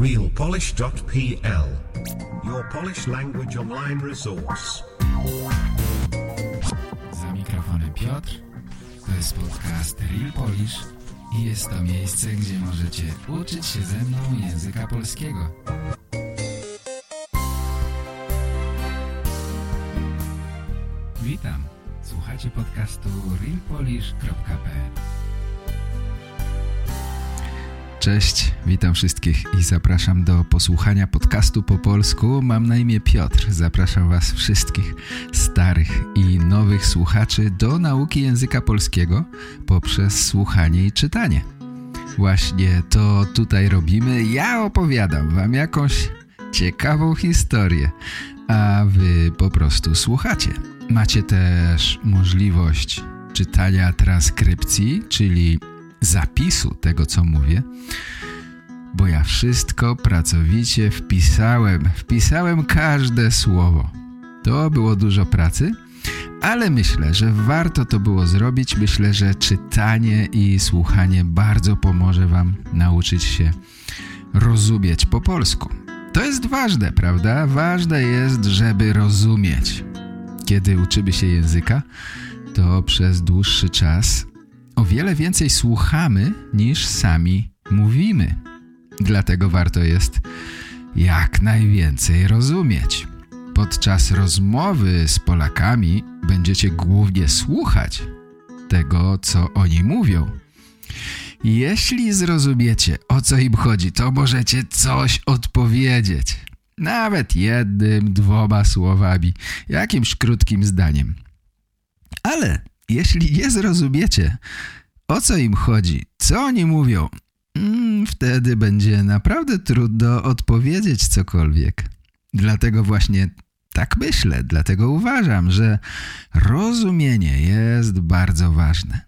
realpolish.pl Your Polish language online resource. Za mikrofonem Piotr. To jest podcast Real Polish i jest to miejsce, gdzie możecie uczyć się ze mną języka polskiego. Witam. Słuchacie podcastu realpolish.pl Cześć, witam wszystkich i zapraszam do posłuchania podcastu po polsku. Mam na imię Piotr. Zapraszam Was wszystkich, starych i nowych słuchaczy, do nauki języka polskiego poprzez słuchanie i czytanie. Właśnie to tutaj robimy. Ja opowiadam Wam jakąś ciekawą historię, a Wy po prostu słuchacie. Macie też możliwość czytania transkrypcji, czyli zapisu tego, co mówię, bo ja wszystko pracowicie wpisałem. Wpisałem każde słowo. To było dużo pracy, ale myślę, że warto to było zrobić. Myślę, że czytanie i słuchanie bardzo pomoże Wam nauczyć się rozumieć po polsku. To jest ważne, prawda? Ważne jest, żeby rozumieć. Kiedy uczymy się języka, to przez dłuższy czas o wiele więcej słuchamy niż sami mówimy. Dlatego warto jest jak najwięcej rozumieć. Podczas rozmowy z Polakami będziecie głównie słuchać tego, co oni mówią. Jeśli zrozumiecie, o co im chodzi, to możecie coś odpowiedzieć. Nawet jednym, dwoma słowami, jakimś krótkim zdaniem. Ale jeśli nie zrozumiecie, o co im chodzi, co oni mówią, mm, wtedy będzie naprawdę trudno odpowiedzieć cokolwiek. Dlatego właśnie tak myślę, dlatego uważam, że rozumienie jest bardzo ważne.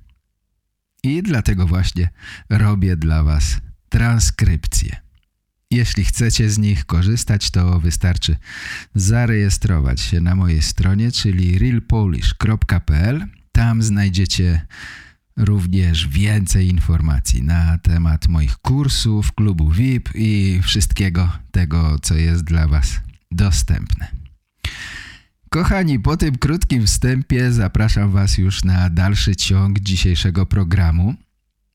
I dlatego właśnie robię dla Was transkrypcje. Jeśli chcecie z nich korzystać, to wystarczy zarejestrować się na mojej stronie, czyli realpolish.pl tam znajdziecie również więcej informacji na temat moich kursów, klubu VIP i wszystkiego tego, co jest dla Was dostępne. Kochani, po tym krótkim wstępie zapraszam Was już na dalszy ciąg dzisiejszego programu.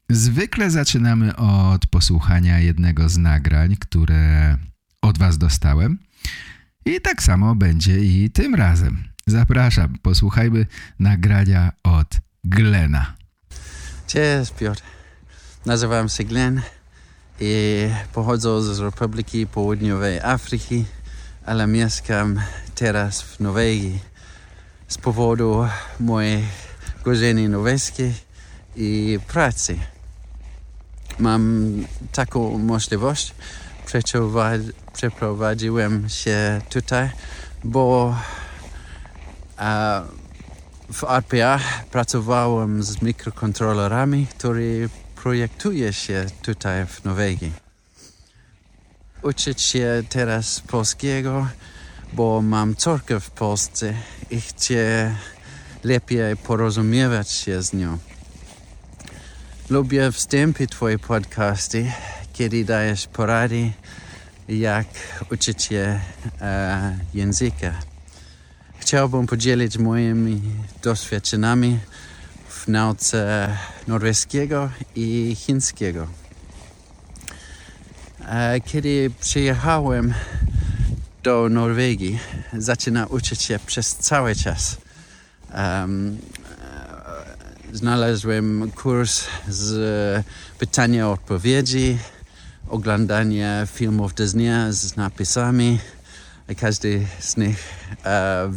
Zwykle zaczynamy od posłuchania jednego z nagrań, które od Was dostałem. I tak samo będzie i tym razem. Zapraszam, posłuchajmy nagrania od Glena. Cześć Piotr, nazywam się Glenn i pochodzę z Republiki Południowej Afryki, ale mieszkam teraz w Norwegii z powodu mojej korzeni norweskiej i pracy. Mam taką możliwość, przeprowadziłem się tutaj, bo w RPA pracowałem z mikrokontrolerami, które projektuje się tutaj w Norwegii. Uczyć się teraz polskiego, bo mam córkę w Polsce i chcę lepiej porozumiewać się z nią. Lubię wstępy Twoje podcasty, kiedy dajesz porady, jak uczyć się e, języka. Chciałbym podzielić moimi doświadczeniami w nauce norweskiego i chińskiego. Kiedy przyjechałem do Norwegii, zaczynałem uczyć się przez cały czas. Um, znalazłem kurs z pytania odpowiedzi, oglądania filmów Disneya z napisami, każdy z nich e,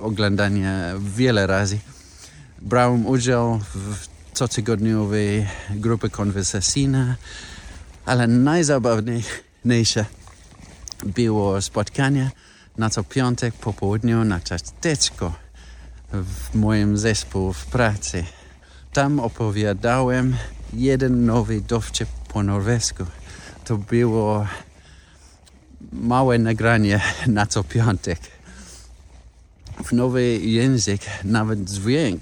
oglądania wiele razy. Brałem udział w cotygodniowej grupie konwersacyjnej, ale najzabawniejsze było spotkanie na co piątek po południu na ciasteczko w moim zespole w pracy. Tam opowiadałem jeden nowy dowcip po norwesku. To było małe nagranie na co piątek. W nowy język nawet dźwięk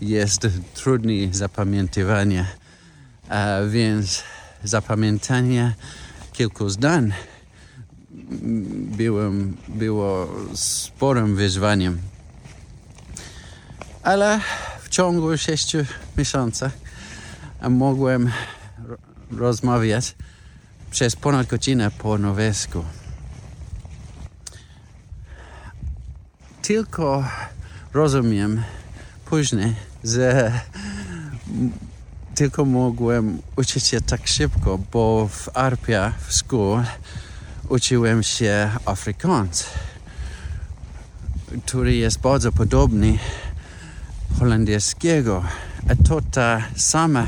jest trudny zapamiętywania, a więc zapamiętanie kilku zdań byłem, było sporym wyzwaniem. Ale w ciągu sześciu miesięcy mogłem rozmawiać przez ponad godzinę po norwesku. Tylko rozumiem później, że tylko mogłem uczyć się tak szybko, bo w Arpia w szkole uczyłem się Afrykaans, który jest bardzo podobny holenderskiego, a to ta sama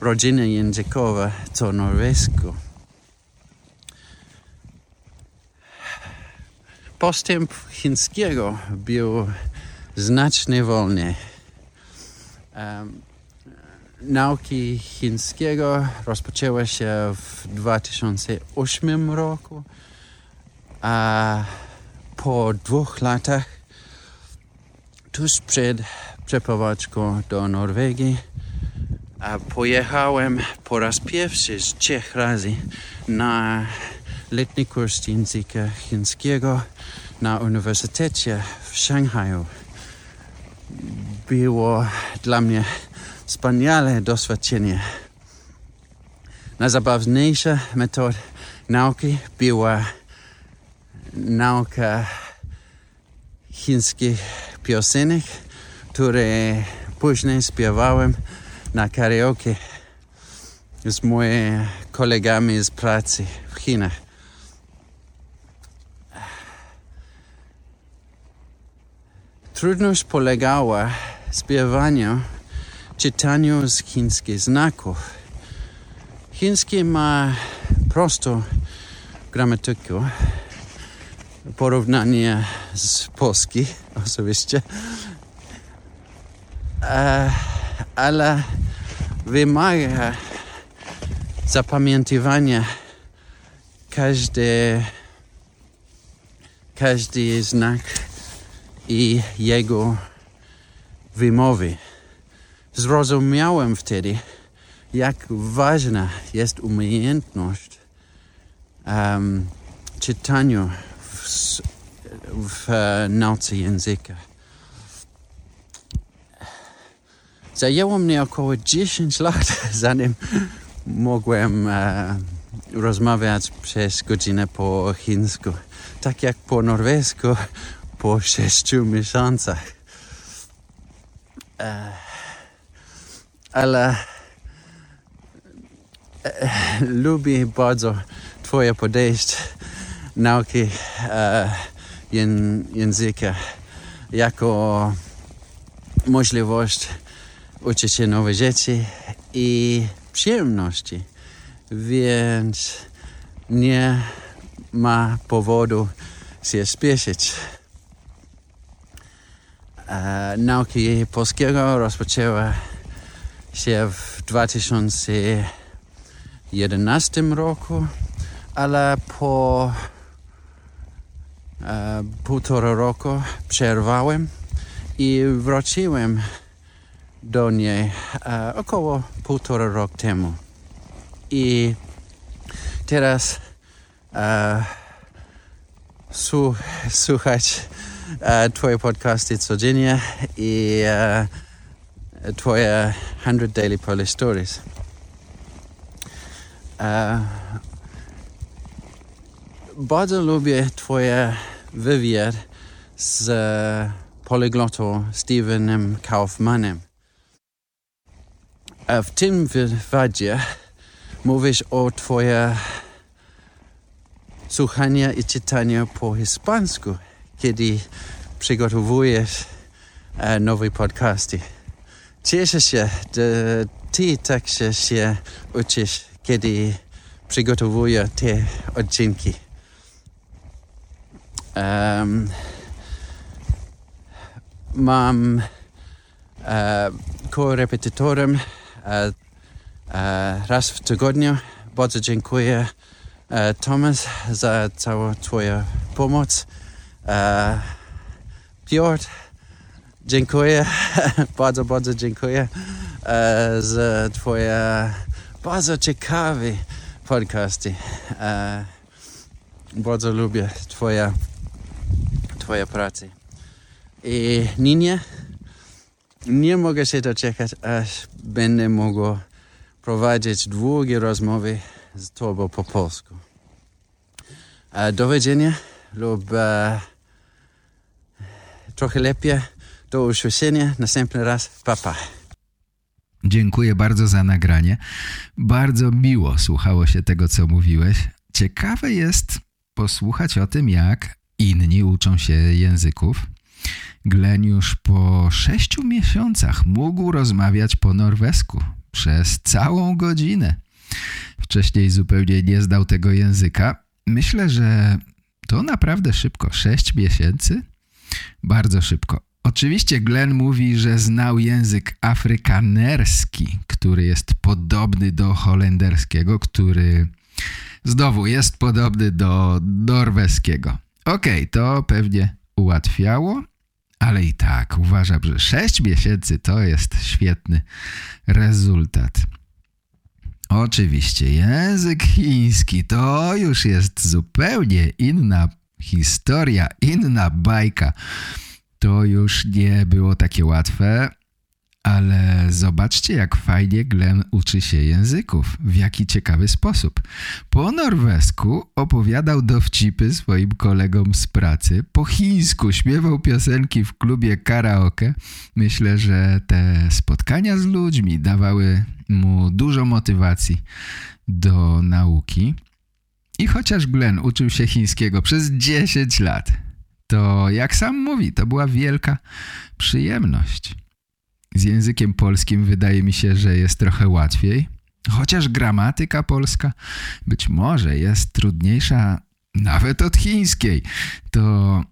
rodzina językowa co norwesku. Postęp chińskiego był znacznie wolniej. Um, nauki chińskiego rozpoczęły się w 2008 roku, a po dwóch latach, tuż przed przeprowadzką do Norwegii, pojechałem po raz pierwszy z trzech razy na letni kurs języka chińskiego na Uniwersytecie w Szanghaju. Było dla mnie wspaniale doświadczenie. Najzabawniejsza metoda nauki była nauka chińskich piosenek, które później śpiewałem na karaoke z moimi kolegami z pracy w Chinach. Trudność polegała w śpiewaniu czytaniu z chińskich znaków. Chiński ma prostą gramatykę, porównanie z polski oczywiście, ale wymaga zapamiętywania każdy, każdy znak i jego wymowy. Zrozumiałem wtedy, jak ważna jest umiejętność um, czytania w, w uh, nauce języka. Zajęło mnie około 10 lat, zanim mogłem uh, rozmawiać przez godzinę po chińsku, tak jak po norwesku po 6 miesiącach. Uh, ale e, lubię bardzo Twoje podejście nauki e, języka jako możliwość uczyć się nowe rzeczy i przyjemności, więc nie ma powodu się spieszyć. Nauki polskiego rozpoczęła się w 2011 roku, ale po e, półtora roku przerwałem i wróciłem do niej e, około półtora roku temu. I teraz e, słuchać e, Twoje podcasty codziennie i e, Twoje 100 Daily Polish Stories. Uh, bardzo lubię Twoje wywiad z polyglotą Stevenem Kaufmanem. W tym wywiadzie mówisz o Twoje słuchania i czytania po hiszpańsku, kiedy przygotowujesz nowe podcasty. Cieszę się, że ty także się uczysz, kiedy przygotowuję te odcinki. Um, mam uh, korepetytorem uh, uh, raz w tygodniu. Bardzo dziękuję uh, Thomas za całą twoją pomoc. Uh, Piotr Dziękuję, bardzo, bardzo dziękuję e, za Twoje bardzo ciekawe podcasty. E, bardzo lubię twoja, twoja praca. I nie, nie mogę się doczekać, aż będę mógł prowadzić długie rozmowy z tobą po polsku. E, do widzenia lub e, trochę lepiej. Do usłyszenia. Następny raz. Papa. Dziękuję bardzo za nagranie. Bardzo miło słuchało się tego, co mówiłeś. Ciekawe jest posłuchać o tym, jak inni uczą się języków. Glenn już po sześciu miesiącach mógł rozmawiać po norwesku przez całą godzinę. Wcześniej zupełnie nie zdał tego języka. Myślę, że to naprawdę szybko. Sześć miesięcy? Bardzo szybko. Oczywiście Glenn mówi, że znał język afrykanerski, który jest podobny do holenderskiego, który znowu jest podobny do norweskiego. Okej, okay, to pewnie ułatwiało, ale i tak uważam, że 6 miesięcy to jest świetny rezultat. Oczywiście język chiński to już jest zupełnie inna historia, inna bajka to już nie było takie łatwe, ale zobaczcie jak fajnie Glenn uczy się języków, w jaki ciekawy sposób. Po norwesku opowiadał dowcipy swoim kolegom z pracy, po chińsku śpiewał piosenki w klubie karaoke. Myślę, że te spotkania z ludźmi dawały mu dużo motywacji do nauki. I chociaż Glenn uczył się chińskiego przez 10 lat, to jak sam mówi, to była wielka przyjemność. Z językiem polskim wydaje mi się, że jest trochę łatwiej, chociaż gramatyka polska być może jest trudniejsza nawet od chińskiej, to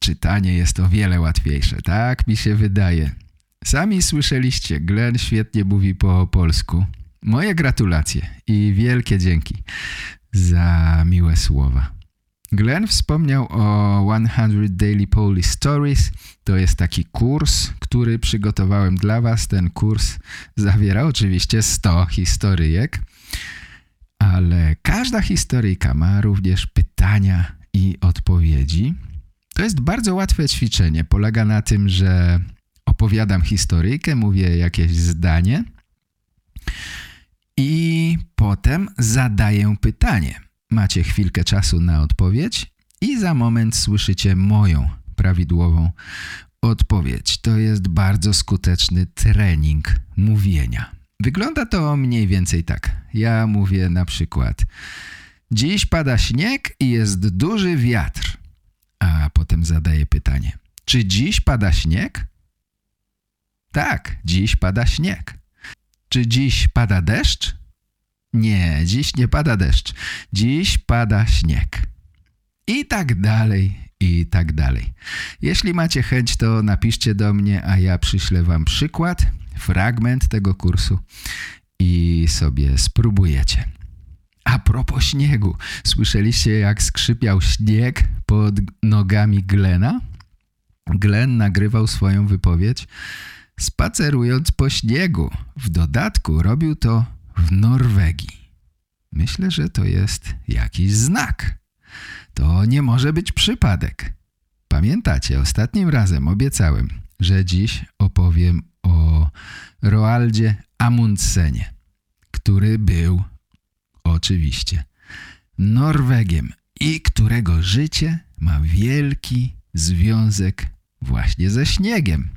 czytanie jest o wiele łatwiejsze. Tak mi się wydaje. Sami słyszeliście, Glenn świetnie mówi po polsku. Moje gratulacje i wielkie dzięki za miłe słowa. Glenn wspomniał o 100 Daily Polish Stories. To jest taki kurs, który przygotowałem dla Was. Ten kurs zawiera oczywiście 100 historyjek, ale każda historyjka ma również pytania i odpowiedzi. To jest bardzo łatwe ćwiczenie. Polega na tym, że opowiadam historyjkę, mówię jakieś zdanie i potem zadaję pytanie. Macie chwilkę czasu na odpowiedź i za moment słyszycie moją prawidłową odpowiedź. To jest bardzo skuteczny trening mówienia. Wygląda to mniej więcej tak. Ja mówię na przykład Dziś pada śnieg i jest duży wiatr. A potem zadaję pytanie. Czy dziś pada śnieg? Tak, dziś pada śnieg. Czy dziś pada deszcz? Nie, dziś nie pada deszcz. Dziś pada śnieg. I tak dalej, i tak dalej. Jeśli macie chęć, to napiszcie do mnie, a ja przyślę wam przykład, fragment tego kursu i sobie spróbujecie. A propos śniegu, słyszeliście jak skrzypiał śnieg pod nogami Glena? Glen nagrywał swoją wypowiedź spacerując po śniegu. W dodatku robił to w Norwegii. Myślę, że to jest jakiś znak. To nie może być przypadek. Pamiętacie, ostatnim razem obiecałem, że dziś opowiem o Roaldzie Amundsenie, który był oczywiście Norwegiem i którego życie ma wielki związek właśnie ze śniegiem.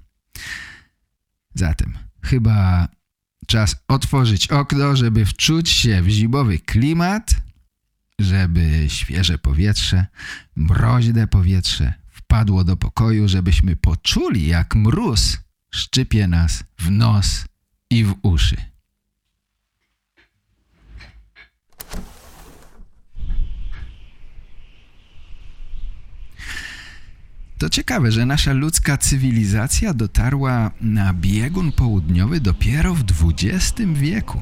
Zatem chyba czas otworzyć okno, żeby wczuć się w zimowy klimat, żeby świeże powietrze, mroźne powietrze wpadło do pokoju, żebyśmy poczuli, jak mróz szczypie nas w nos i w uszy. To ciekawe, że nasza ludzka cywilizacja dotarła na biegun południowy dopiero w XX wieku.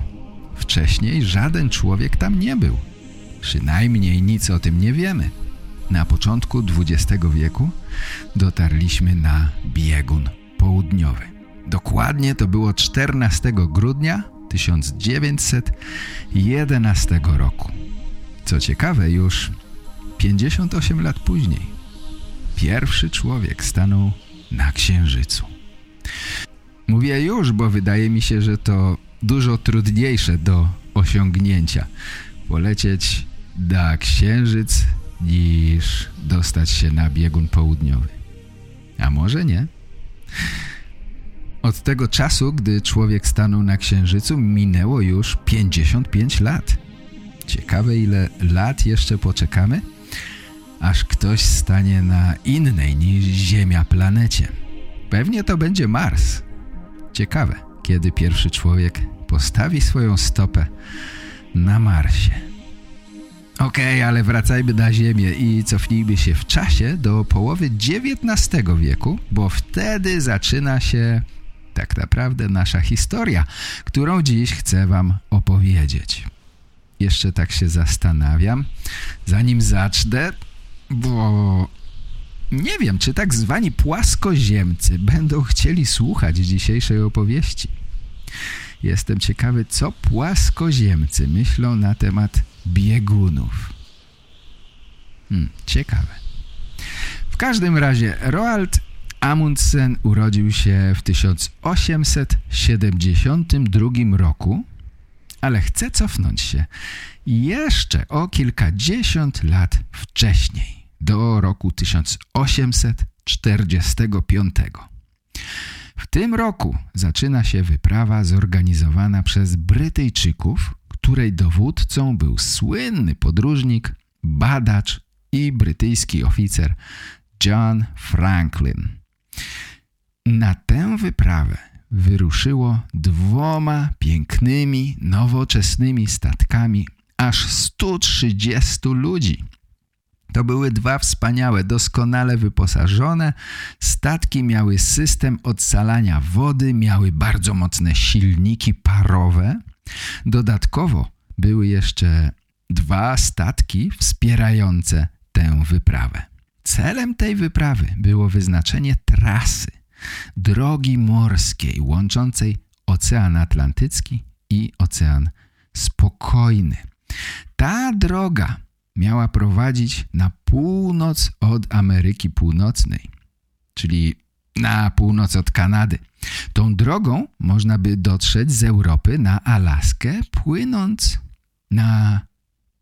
Wcześniej żaden człowiek tam nie był. Przynajmniej nic o tym nie wiemy. Na początku XX wieku dotarliśmy na biegun południowy. Dokładnie to było 14 grudnia 1911 roku. Co ciekawe, już 58 lat później pierwszy człowiek stanął na Księżycu. Mówię już, bo wydaje mi się, że to dużo trudniejsze do osiągnięcia. Polecieć na Księżyc niż dostać się na biegun południowy. A może nie? Od tego czasu, gdy człowiek stanął na Księżycu, minęło już 55 lat. Ciekawe, ile lat jeszcze poczekamy, aż ktoś stanie na innej niż Ziemia planecie. Pewnie to będzie Mars. Ciekawe, kiedy pierwszy człowiek postawi swoją stopę na Marsie. Okej, okay, ale wracajmy na Ziemię i cofnijmy się w czasie do połowy XIX wieku, bo wtedy zaczyna się tak naprawdę nasza historia, którą dziś chcę wam opowiedzieć. Jeszcze tak się zastanawiam, zanim zacznę, bo nie wiem, czy tak zwani płaskoziemcy będą chcieli słuchać dzisiejszej opowieści. Jestem ciekawy, co płaskoziemcy myślą na temat biegunów. Hmm, ciekawe. W każdym razie Roald Amundsen urodził się w 1872 roku, ale chce cofnąć się jeszcze o kilkadziesiąt lat wcześniej, do roku 1845. W tym roku zaczyna się wyprawa zorganizowana przez Brytyjczyków, której dowódcą był słynny podróżnik, badacz i brytyjski oficer John Franklin. Na tę wyprawę wyruszyło dwoma pięknymi, nowoczesnymi statkami aż 130 ludzi. To były dwa wspaniałe, doskonale wyposażone statki, miały system odsalania wody, miały bardzo mocne silniki parowe. Dodatkowo były jeszcze dwa statki wspierające tę wyprawę. Celem tej wyprawy było wyznaczenie trasy, drogi morskiej łączącej Ocean Atlantycki i Ocean Spokojny. Ta droga miała prowadzić na północ od Ameryki Północnej, czyli na północ od Kanady. Tą drogą można by dotrzeć z Europy na Alaskę, płynąc na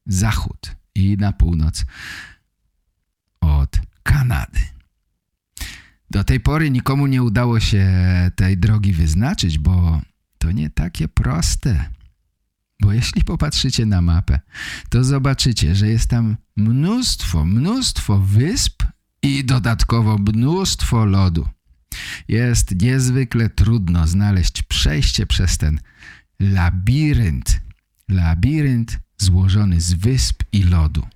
zachód i na północ od Kanady. Do tej pory nikomu nie udało się tej drogi wyznaczyć, bo to nie takie proste. Bo jeśli popatrzycie na mapę, to zobaczycie, że jest tam mnóstwo, mnóstwo wysp i dodatkowo mnóstwo lodu. Jest niezwykle trudno znaleźć przejście przez ten labirynt. Labirynt złożony z wysp i lodu.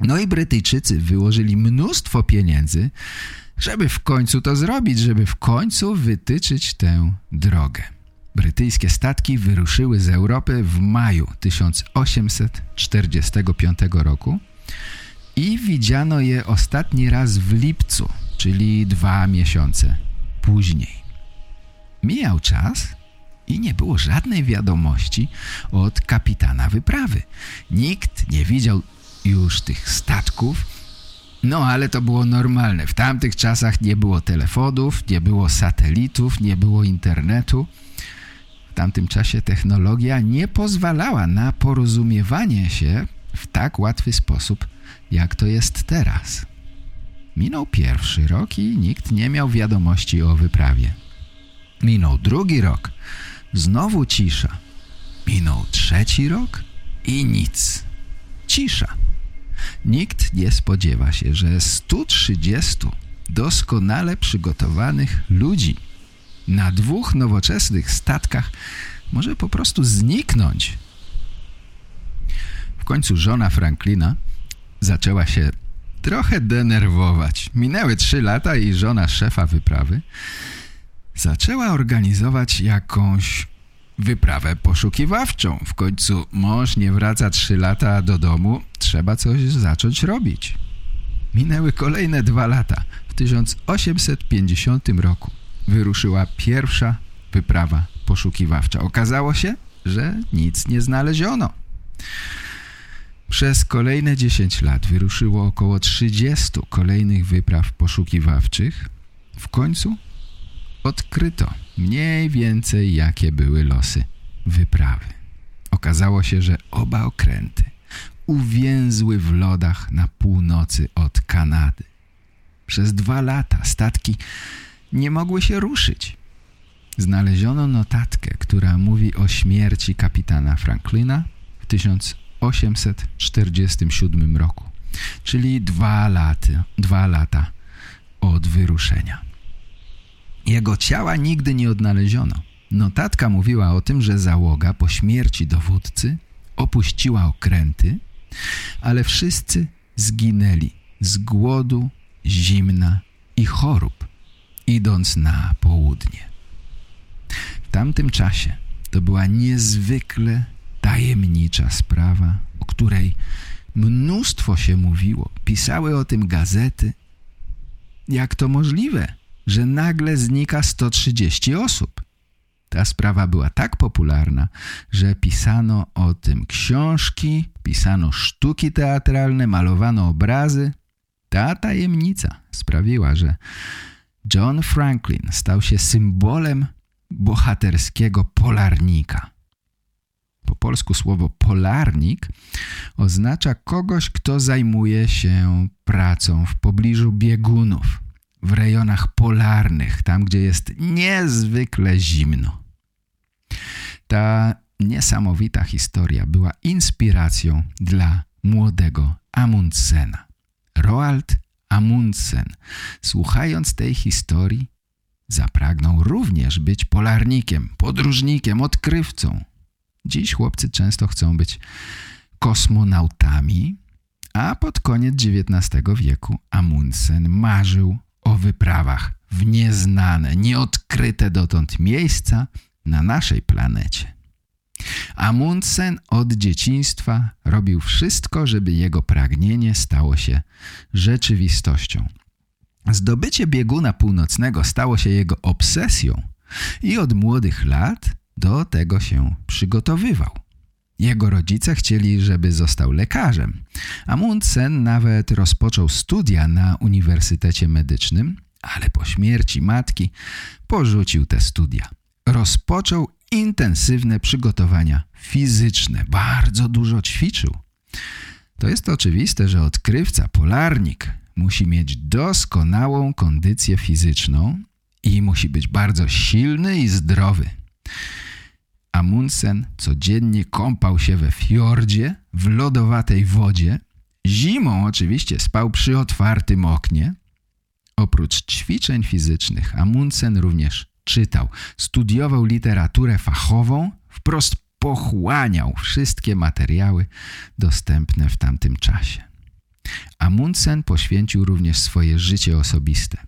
No i Brytyjczycy wyłożyli mnóstwo pieniędzy, żeby w końcu to zrobić, żeby w końcu wytyczyć tę drogę. Brytyjskie statki wyruszyły z Europy w maju 1845 roku i widziano je ostatni raz w lipcu, czyli dwa miesiące później. Mijał czas i nie było żadnej wiadomości od kapitana wyprawy. Nikt nie widział już tych statków, no ale to było normalne. W tamtych czasach nie było telefonów, nie było satelitów, nie było internetu. Tamtym czasie technologia nie pozwalała na porozumiewanie się w tak łatwy sposób, jak to jest teraz. Minął pierwszy rok i nikt nie miał wiadomości o wyprawie. Minął drugi rok, znowu cisza. Minął trzeci rok i nic. Cisza. Nikt nie spodziewa się, że 130 doskonale przygotowanych ludzi na dwóch nowoczesnych statkach może po prostu zniknąć. W końcu żona Franklina zaczęła się trochę denerwować. Minęły trzy lata i żona szefa wyprawy zaczęła organizować jakąś wyprawę poszukiwawczą. W końcu mąż nie wraca trzy lata do domu, trzeba coś zacząć robić. Minęły kolejne dwa lata. W 1850 roku wyruszyła pierwsza wyprawa poszukiwawcza. Okazało się, że nic nie znaleziono. Przez kolejne 10 lat wyruszyło około 30 kolejnych wypraw poszukiwawczych. W końcu odkryto mniej więcej jakie były losy wyprawy. Okazało się, że oba okręty uwięzły w lodach na północy od Kanady. Przez dwa lata statki nie mogły się ruszyć. Znaleziono notatkę, która mówi o śmierci kapitana Franklina w 1847 roku, czyli dwa, laty, dwa lata od wyruszenia. Jego ciała nigdy nie odnaleziono. Notatka mówiła o tym, że załoga po śmierci dowódcy opuściła okręty, ale wszyscy zginęli z głodu, zimna i chorób, idąc na południe. W tamtym czasie to była niezwykle tajemnicza sprawa, o której mnóstwo się mówiło. Pisały o tym gazety. Jak to możliwe, że nagle znika 130 osób? Ta sprawa była tak popularna, że pisano o tym książki, pisano sztuki teatralne, malowano obrazy. Ta tajemnica sprawiła, że John Franklin stał się symbolem bohaterskiego polarnika. Po polsku słowo polarnik oznacza kogoś, kto zajmuje się pracą w pobliżu biegunów, w rejonach polarnych, tam gdzie jest niezwykle zimno. Ta niesamowita historia była inspiracją dla młodego Amundsena. Roald Amundsen, słuchając tej historii, zapragnął również być polarnikiem, podróżnikiem, odkrywcą. Dziś chłopcy często chcą być kosmonautami, a pod koniec XIX wieku Amundsen marzył o wyprawach w nieznane, nieodkryte dotąd miejsca na naszej planecie. Amundsen od dzieciństwa robił wszystko, żeby jego pragnienie stało się rzeczywistością. Zdobycie bieguna północnego stało się jego obsesją i od młodych lat do tego się przygotowywał. Jego rodzice chcieli, żeby został lekarzem. Amundsen nawet rozpoczął studia na Uniwersytecie Medycznym, ale po śmierci matki porzucił te studia. Rozpoczął intensywne przygotowania fizyczne. Bardzo dużo ćwiczył. To jest oczywiste, że odkrywca, polarnik musi mieć doskonałą kondycję fizyczną i musi być bardzo silny i zdrowy. Amundsen codziennie kąpał się we fiordzie, w lodowatej wodzie. Zimą oczywiście spał przy otwartym oknie. Oprócz ćwiczeń fizycznych Amundsen również czytał, studiował literaturę fachową, wprost pochłaniał wszystkie materiały dostępne w tamtym czasie. Amundsen poświęcił również swoje życie osobiste.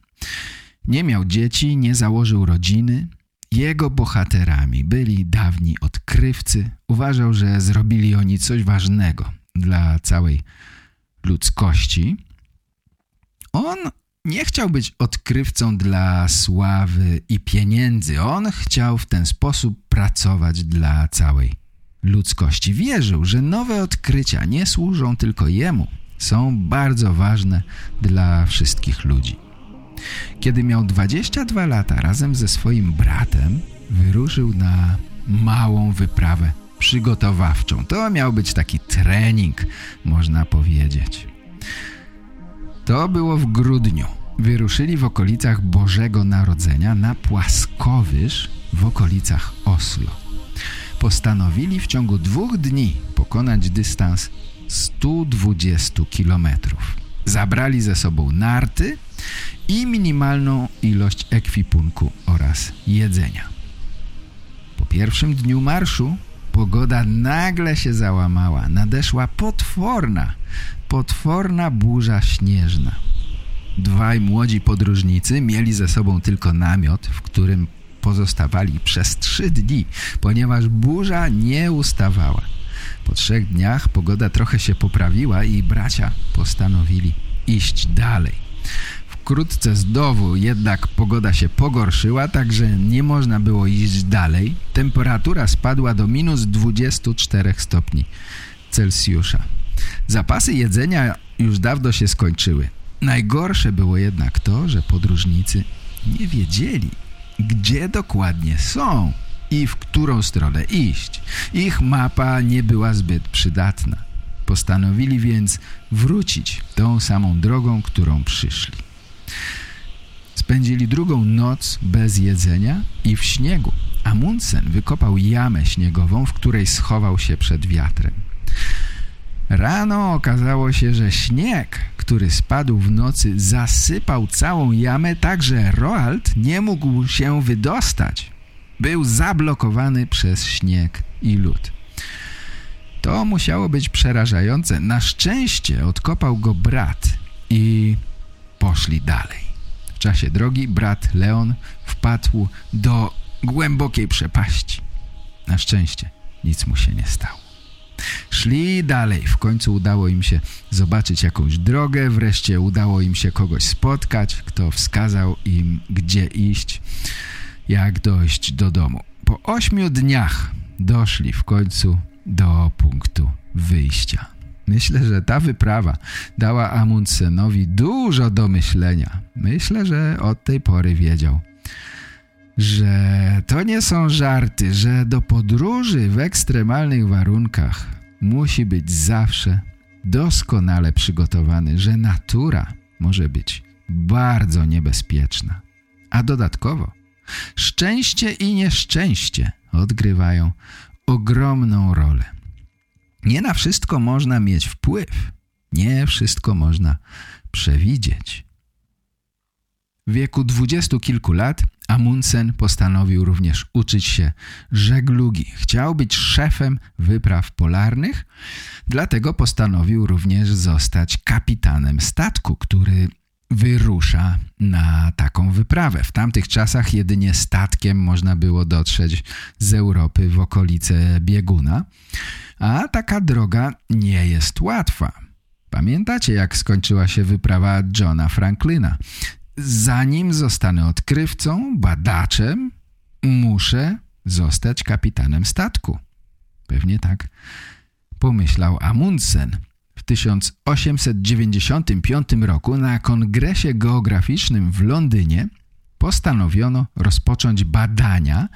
Nie miał dzieci, nie założył rodziny. Jego bohaterami byli dawni odkrywcy. Uważał, że zrobili oni coś ważnego dla całej ludzkości. On nie chciał być odkrywcą dla sławy i pieniędzy. On chciał w ten sposób pracować dla całej ludzkości. Wierzył, że nowe odkrycia nie służą tylko jemu, są bardzo ważne dla wszystkich ludzi. Kiedy miał 22 lata, razem ze swoim bratem wyruszył na małą wyprawę przygotowawczą. To miał być taki trening, można powiedzieć. To było w grudniu. Wyruszyli w okolicach Bożego Narodzenia na płaskowyż w okolicach Oslo. Postanowili w ciągu dwóch dni pokonać dystans 120 kilometrów. Zabrali ze sobą narty i minimalną ilość ekwipunku oraz jedzenia. Po pierwszym dniu marszu pogoda nagle się załamała. Nadeszła potworna, potworna burza śnieżna. Dwaj młodzi podróżnicy mieli ze sobą tylko namiot, w którym pozostawali przez trzy dni, ponieważ burza nie ustawała. Po trzech dniach pogoda trochę się poprawiła i bracia postanowili iść dalej Wkrótce znowu jednak pogoda się pogorszyła, także nie można było iść dalej. Temperatura spadła do minus 24 stopni Celsjusza. Zapasy jedzenia już dawno się skończyły. Najgorsze było jednak to, że podróżnicy nie wiedzieli, gdzie dokładnie są i w którą stronę iść. Ich mapa nie była zbyt przydatna. Postanowili więc wrócić tą samą drogą, którą przyszli. Spędzili drugą noc bez jedzenia i w śniegu. Amundsen wykopał jamę śniegową, w której schował się przed wiatrem. Rano okazało się, że śnieg, który spadł w nocy, zasypał całą jamę tak, że Roald nie mógł się wydostać. Był zablokowany przez śnieg i lód. To musiało być przerażające. Na szczęście odkopał go brat i poszli dalej. W czasie drogi brat Leon wpadł do głębokiej przepaści. Na szczęście nic mu się nie stało. Szli dalej. W końcu udało im się zobaczyć jakąś drogę. Wreszcie udało im się kogoś spotkać, kto wskazał im, gdzie iść, jak dojść do domu. Po ośmiu dniach doszli w końcu do punktu wyjścia. Myślę, że ta wyprawa dała Amundsenowi dużo do myślenia. Myślę, że od tej pory wiedział, że to nie są żarty, że do podróży w ekstremalnych warunkach musi być zawsze doskonale przygotowany, że natura może być bardzo niebezpieczna. A dodatkowo szczęście i nieszczęście odgrywają ogromną rolę. Nie na wszystko można mieć wpływ, nie wszystko można przewidzieć. W wieku dwudziestu kilku lat Amundsen postanowił również uczyć się żeglugi. Chciał być szefem wypraw polarnych, dlatego postanowił również zostać kapitanem statku, który wyrusza na taką wyprawę. W tamtych czasach jedynie statkiem można było dotrzeć z Europy w okolice bieguna, a taka droga nie jest łatwa. Pamiętacie, jak skończyła się wyprawa Johna Franklina? Zanim zostanę odkrywcą, badaczem, muszę zostać kapitanem statku. Pewnie tak pomyślał Amundsen. W 1895 roku na Kongresie Geograficznym w Londynie postanowiono rozpocząć badania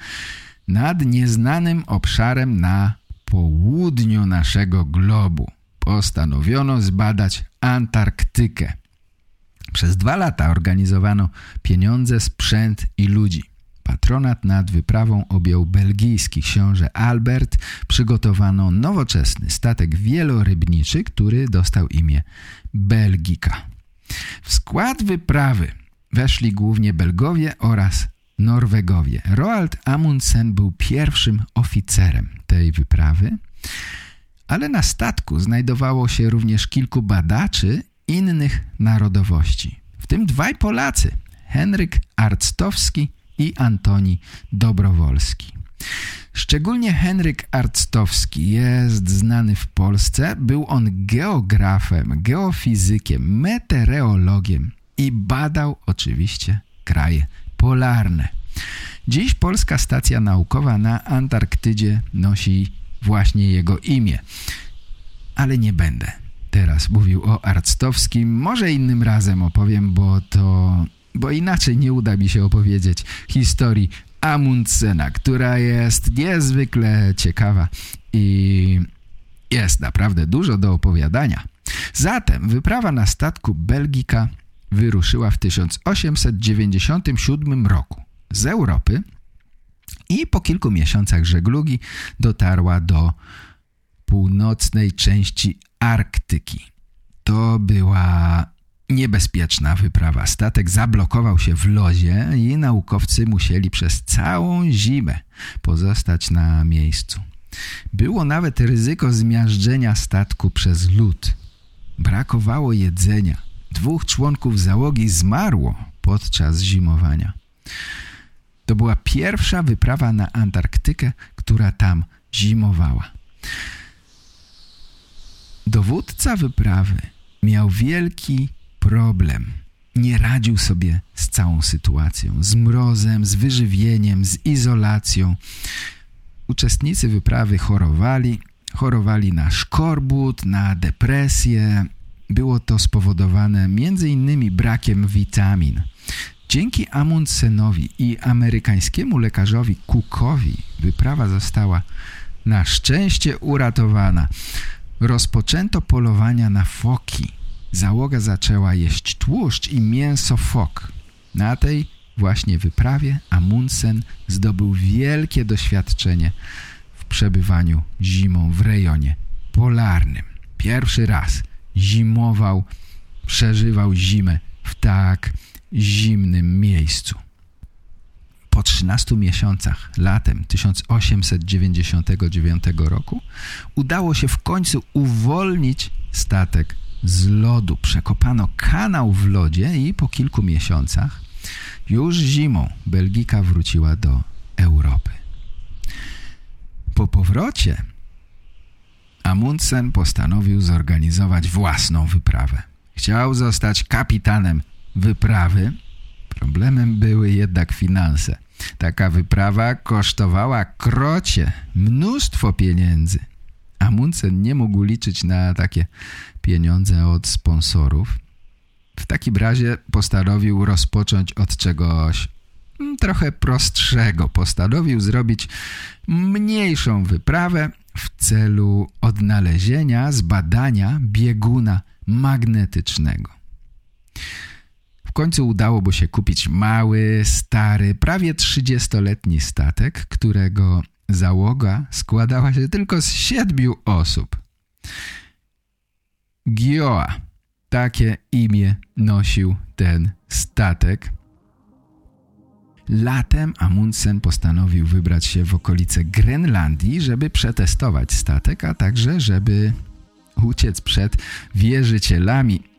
nad nieznanym obszarem na południu naszego globu. Postanowiono zbadać Antarktykę. Przez dwa lata organizowano pieniądze, sprzęt i ludzi. Patronat nad wyprawą objął belgijski książę Albert. Przygotowano nowoczesny statek wielorybniczy, który dostał imię Belgika. W skład wyprawy weszli głównie Belgowie oraz Norwegowie. Roald Amundsen był pierwszym oficerem tej wyprawy, ale na statku znajdowało się również kilku badaczy innych narodowości, w tym dwaj Polacy, Henryk Arctowski i Antoni Dobrowolski. Szczególnie Henryk Arctowski jest znany w Polsce. Był on geografem, geofizykiem, meteorologiem i badał oczywiście kraje polarne. Dziś Polska Stacja Naukowa na Antarktydzie nosi właśnie jego imię. Ale nie będę teraz mówił o Arctowskim. Może innym razem opowiem, bo to... bo inaczej nie uda mi się opowiedzieć historii Amundsena, która jest niezwykle ciekawa i jest naprawdę dużo do opowiadania. Zatem wyprawa na statku Belgika wyruszyła w 1897 roku z Europy i po kilku miesiącach żeglugi dotarła do północnej części Arktyki. To była niebezpieczna wyprawa. Statek zablokował się w lozie i naukowcy musieli przez całą zimę pozostać na miejscu. Było nawet ryzyko zmiażdżenia statku przez lód. Brakowało jedzenia. Dwóch członków załogi zmarło podczas zimowania. To była pierwsza wyprawa na Antarktykę, która tam zimowała. Dowódca wyprawy miał wielki problem. nie radził sobie z całą sytuacją, z mrozem, z wyżywieniem, z izolacją. Uczestnicy wyprawy chorowali, chorowali na szkorbut, na depresję. Było to spowodowane m.in. brakiem witamin. Dzięki Amundsenowi i amerykańskiemu lekarzowi Cookowi wyprawa została na szczęście uratowana. Rozpoczęto polowania na foki. Załoga zaczęła jeść tłuszcz i mięso fok. Na tej właśnie wyprawie Amundsen zdobył wielkie doświadczenie w przebywaniu zimą w rejonie polarnym. Pierwszy raz zimował, przeżywał zimę w tak zimnym miejscu. Po 13 miesiącach, latem 1899 roku, udało się w końcu uwolnić statek z lodu. Przekopano kanał w lodzie i po kilku miesiącach, już zimą, Belgika wróciła do Europy. Po powrocie Amundsen postanowił zorganizować własną wyprawę. Chciał zostać kapitanem wyprawy. Problemem były jednak finanse. Taka wyprawa kosztowała krocie, mnóstwo pieniędzy. Amundsen nie mógł liczyć na takie pieniądze od sponsorów. W takim razie postanowił rozpocząć od czegoś mm, trochę prostszego. Postanowił zrobić mniejszą wyprawę w celu odnalezienia, zbadania bieguna magnetycznego końcu udało mu się kupić mały, stary, prawie 30-letni statek, którego załoga składała się tylko z siedmiu osób. Gioa, takie imię nosił ten statek. Latem Amundsen postanowił wybrać się w okolice Grenlandii, żeby przetestować statek, a także żeby uciec przed wierzycielami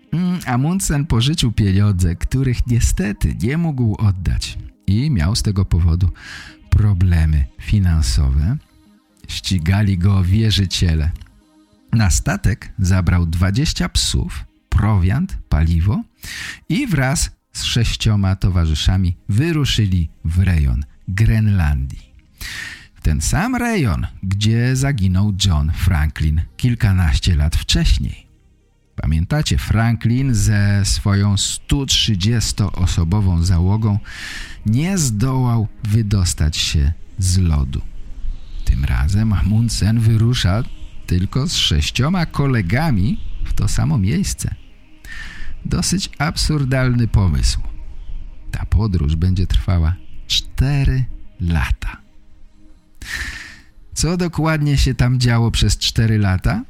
Amundsen pożyczył pieniądze, których niestety nie mógł oddać i miał z tego powodu problemy finansowe. Ścigali go wierzyciele. Na statek zabrał 20 psów, prowiant, paliwo i wraz z sześcioma towarzyszami wyruszyli w rejon Grenlandii. W ten sam rejon, gdzie zaginął John Franklin kilkanaście lat wcześniej. Pamiętacie, Franklin ze swoją 130-osobową załogą nie zdołał wydostać się z lodu. Tym razem Amundsen wyrusza tylko z sześcioma kolegami w to samo miejsce. Dosyć absurdalny pomysł. Ta podróż będzie trwała cztery lata. Co dokładnie się tam działo przez cztery lata?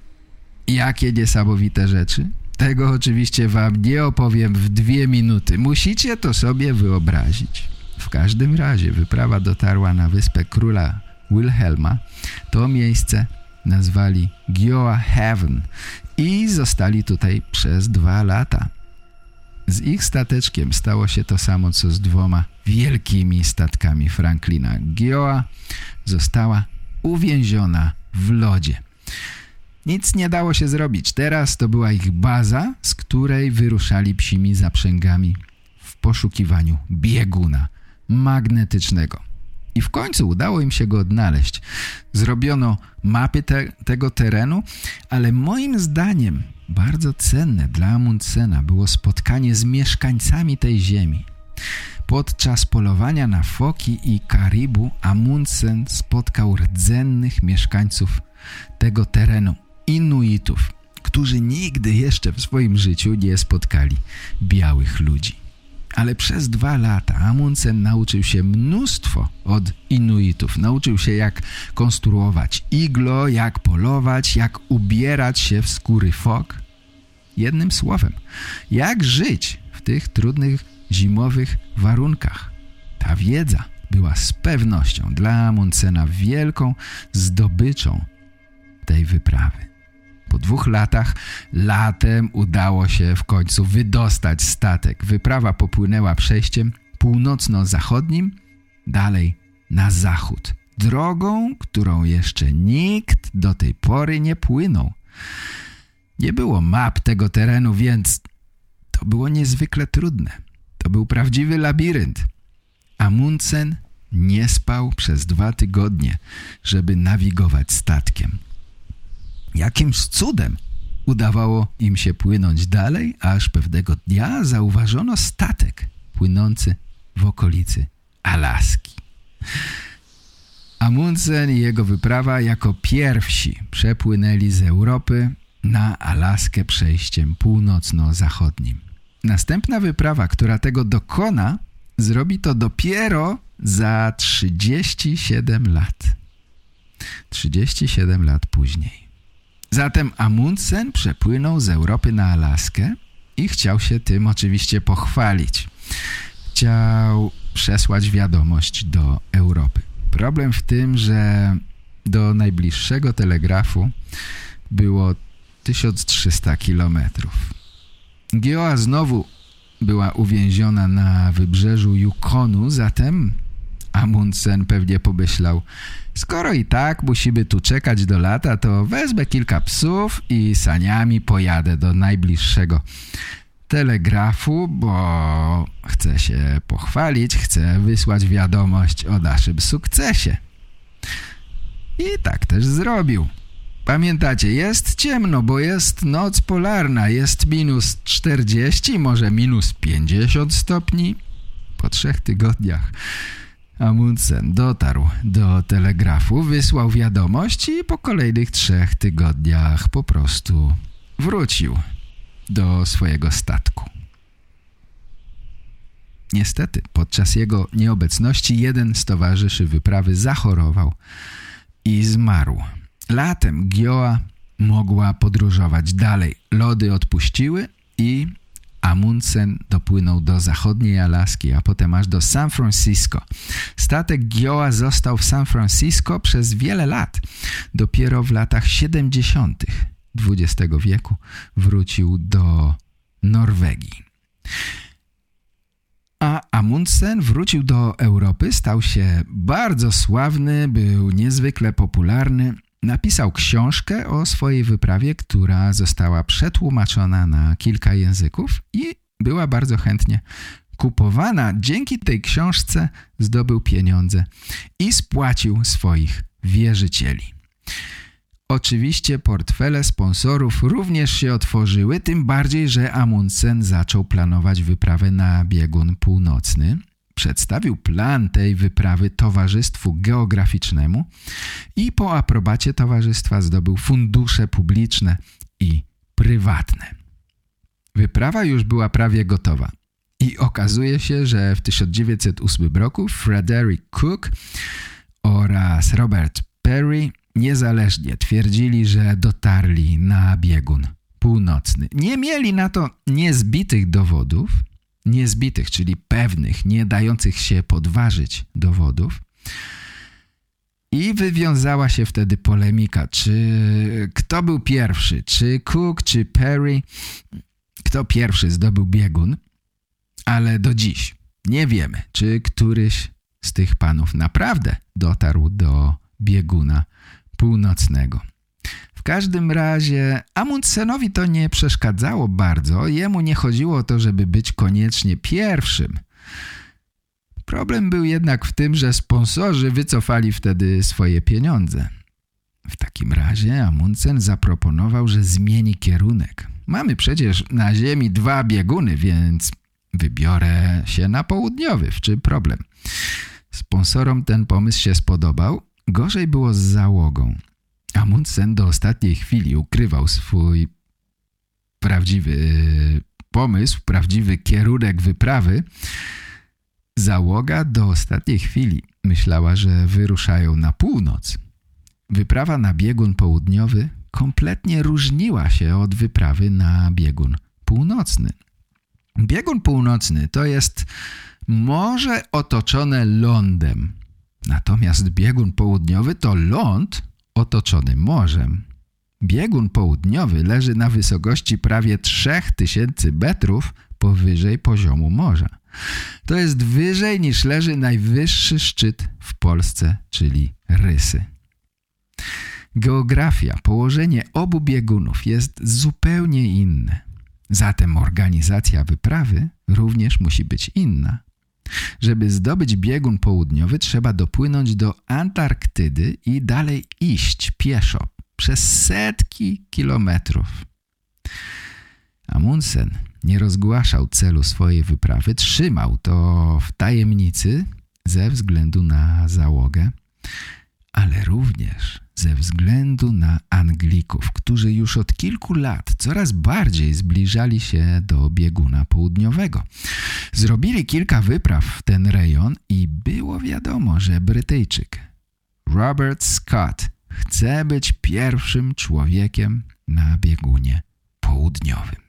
Jakie niesamowite rzeczy. Tego oczywiście wam nie opowiem w dwie minuty. Musicie to sobie wyobrazić. W każdym razie wyprawa dotarła na wyspę króla Wilhelma. To miejsce nazwali Gioa Heaven i zostali tutaj przez dwa lata. Z ich stateczkiem stało się to samo, co z dwoma wielkimi statkami Franklina. Gioa została uwięziona w lodzie. Nic nie dało się zrobić. Teraz to była ich baza, z której wyruszali psimi zaprzęgami w poszukiwaniu bieguna magnetycznego. I w końcu udało im się go odnaleźć. Zrobiono mapy te, tego terenu, ale moim zdaniem bardzo cenne dla Amundsena było spotkanie z mieszkańcami tej ziemi. Podczas polowania na foki i karibu Amundsen spotkał rdzennych mieszkańców tego terenu. Inuitów, którzy nigdy jeszcze w swoim życiu nie spotkali białych ludzi. Ale przez dwa lata Amundsen nauczył się mnóstwo od Inuitów. Nauczył się jak konstruować iglo, jak polować, jak ubierać się w skóry fok. Jednym słowem, jak żyć w tych trudnych zimowych warunkach. Ta wiedza była z pewnością dla Amundsena wielką zdobyczą tej wyprawy. Po dwóch latach, latem udało się w końcu wydostać statek. Wyprawa popłynęła przejściem północno-zachodnim, dalej na zachód. Drogą, którą jeszcze nikt do tej pory nie płynął. Nie było map tego terenu, więc To było niezwykle trudne. To był prawdziwy labirynt. Amundsen nie spał przez dwa tygodnie, żeby nawigować statkiem. Jakimś cudem udawało im się płynąć dalej, aż pewnego dnia zauważono statek płynący w okolicy Alaski. Amundsen i jego wyprawa jako pierwsi przepłynęli z Europy na Alaskę przejściem północno-zachodnim. Następna wyprawa, która tego dokona, zrobi to dopiero za 37 lat. 37 lat później. Zatem Amundsen przepłynął z Europy na Alaskę i chciał się tym oczywiście pochwalić. Chciał przesłać wiadomość do Europy. Problem w tym, że do najbliższego telegrafu było 1300 kilometrów. Gioa znowu była uwięziona na wybrzeżu Yukonu, zatem Amundsen pewnie pomyślał skoro i tak musimy tu czekać do lata, to wezmę kilka psów i saniami pojadę do najbliższego telegrafu, bo chcę się pochwalić, chcę wysłać wiadomość o naszym sukcesie. I tak też zrobił. Pamiętacie, jest ciemno, bo jest noc polarna, jest minus 40, może minus 50 stopni. Po trzech tygodniach Amundsen dotarł do telegrafu, wysłał wiadomość i po kolejnych trzech tygodniach po prostu wrócił do swojego statku. Niestety, podczas jego nieobecności jeden z towarzyszy wyprawy zachorował i zmarł. Latem Gioa mogła podróżować dalej. Lody odpuściły i Amundsen dopłynął do zachodniej Alaski, a potem aż do San Francisco. Statek Gioa został w San Francisco przez wiele lat. Dopiero w latach 70. XX wieku wrócił do Norwegii. A Amundsen wrócił do Europy, stał się bardzo sławny, był niezwykle popularny. Napisał książkę o swojej wyprawie, która została przetłumaczona na kilka języków i była bardzo chętnie kupowana. Dzięki tej książce zdobył pieniądze i spłacił swoich wierzycieli. Oczywiście portfele sponsorów również się otworzyły, tym bardziej, że Amundsen zaczął planować wyprawę na biegun północny. Przedstawił plan tej wyprawy Towarzystwu Geograficznemu i po aprobacie towarzystwa zdobył fundusze publiczne i prywatne. Wyprawa już była prawie gotowa. I okazuje się, że w 1908 roku Frederick Cook oraz Robert Perry niezależnie twierdzili, że dotarli na biegun północny. Nie mieli na to niezbitych dowodów, niezbitych, czyli pewnych, nie dających się podważyć dowodów. I wywiązała się wtedy polemika, czy kto był pierwszy, czy Cook, czy Perry, kto pierwszy zdobył biegun, ale do dziś nie wiemy, czy któryś z tych panów naprawdę dotarł do bieguna północnego. Każdym razie Amundsenowi to nie przeszkadzało bardzo. Jemu nie chodziło o to, żeby być koniecznie pierwszym. Problem był jednak w tym, że sponsorzy wycofali wtedy swoje pieniądze. W takim razie Amundsen zaproponował, że zmieni kierunek. Mamy przecież na ziemi dwa bieguny, więc wybiorę się na południowy. W czym problem? Sponsorom ten pomysł się spodobał Gorzej było z załogą. Amundsen do ostatniej chwili ukrywał swój prawdziwy pomysł, prawdziwy kierunek wyprawy. Załoga do ostatniej chwili myślała, że wyruszają na północ. Wyprawa na biegun południowy kompletnie różniła się od wyprawy na biegun północny. Biegun północny to jest morze otoczone lądem. Natomiast biegun południowy to ląd otoczony morzem. Biegun południowy leży na wysokości prawie 3000 metrów powyżej poziomu morza. To jest wyżej niż leży najwyższy szczyt w Polsce, czyli Rysy. Geografia, położenie obu biegunów jest zupełnie inne. Zatem organizacja wyprawy również musi być inna. Żeby zdobyć biegun południowy, trzeba dopłynąć do Antarktydy i dalej iść pieszo przez setki kilometrów. Amundsen nie rozgłaszał celu swojej wyprawy, trzymał to w tajemnicy ze względu na załogę, ale również ze względu na Anglików, którzy już od kilku lat coraz bardziej zbliżali się do bieguna południowego. Zrobili kilka wypraw w ten rejon i było wiadomo, że Brytyjczyk Robert Scott chce być pierwszym człowiekiem na biegunie południowym.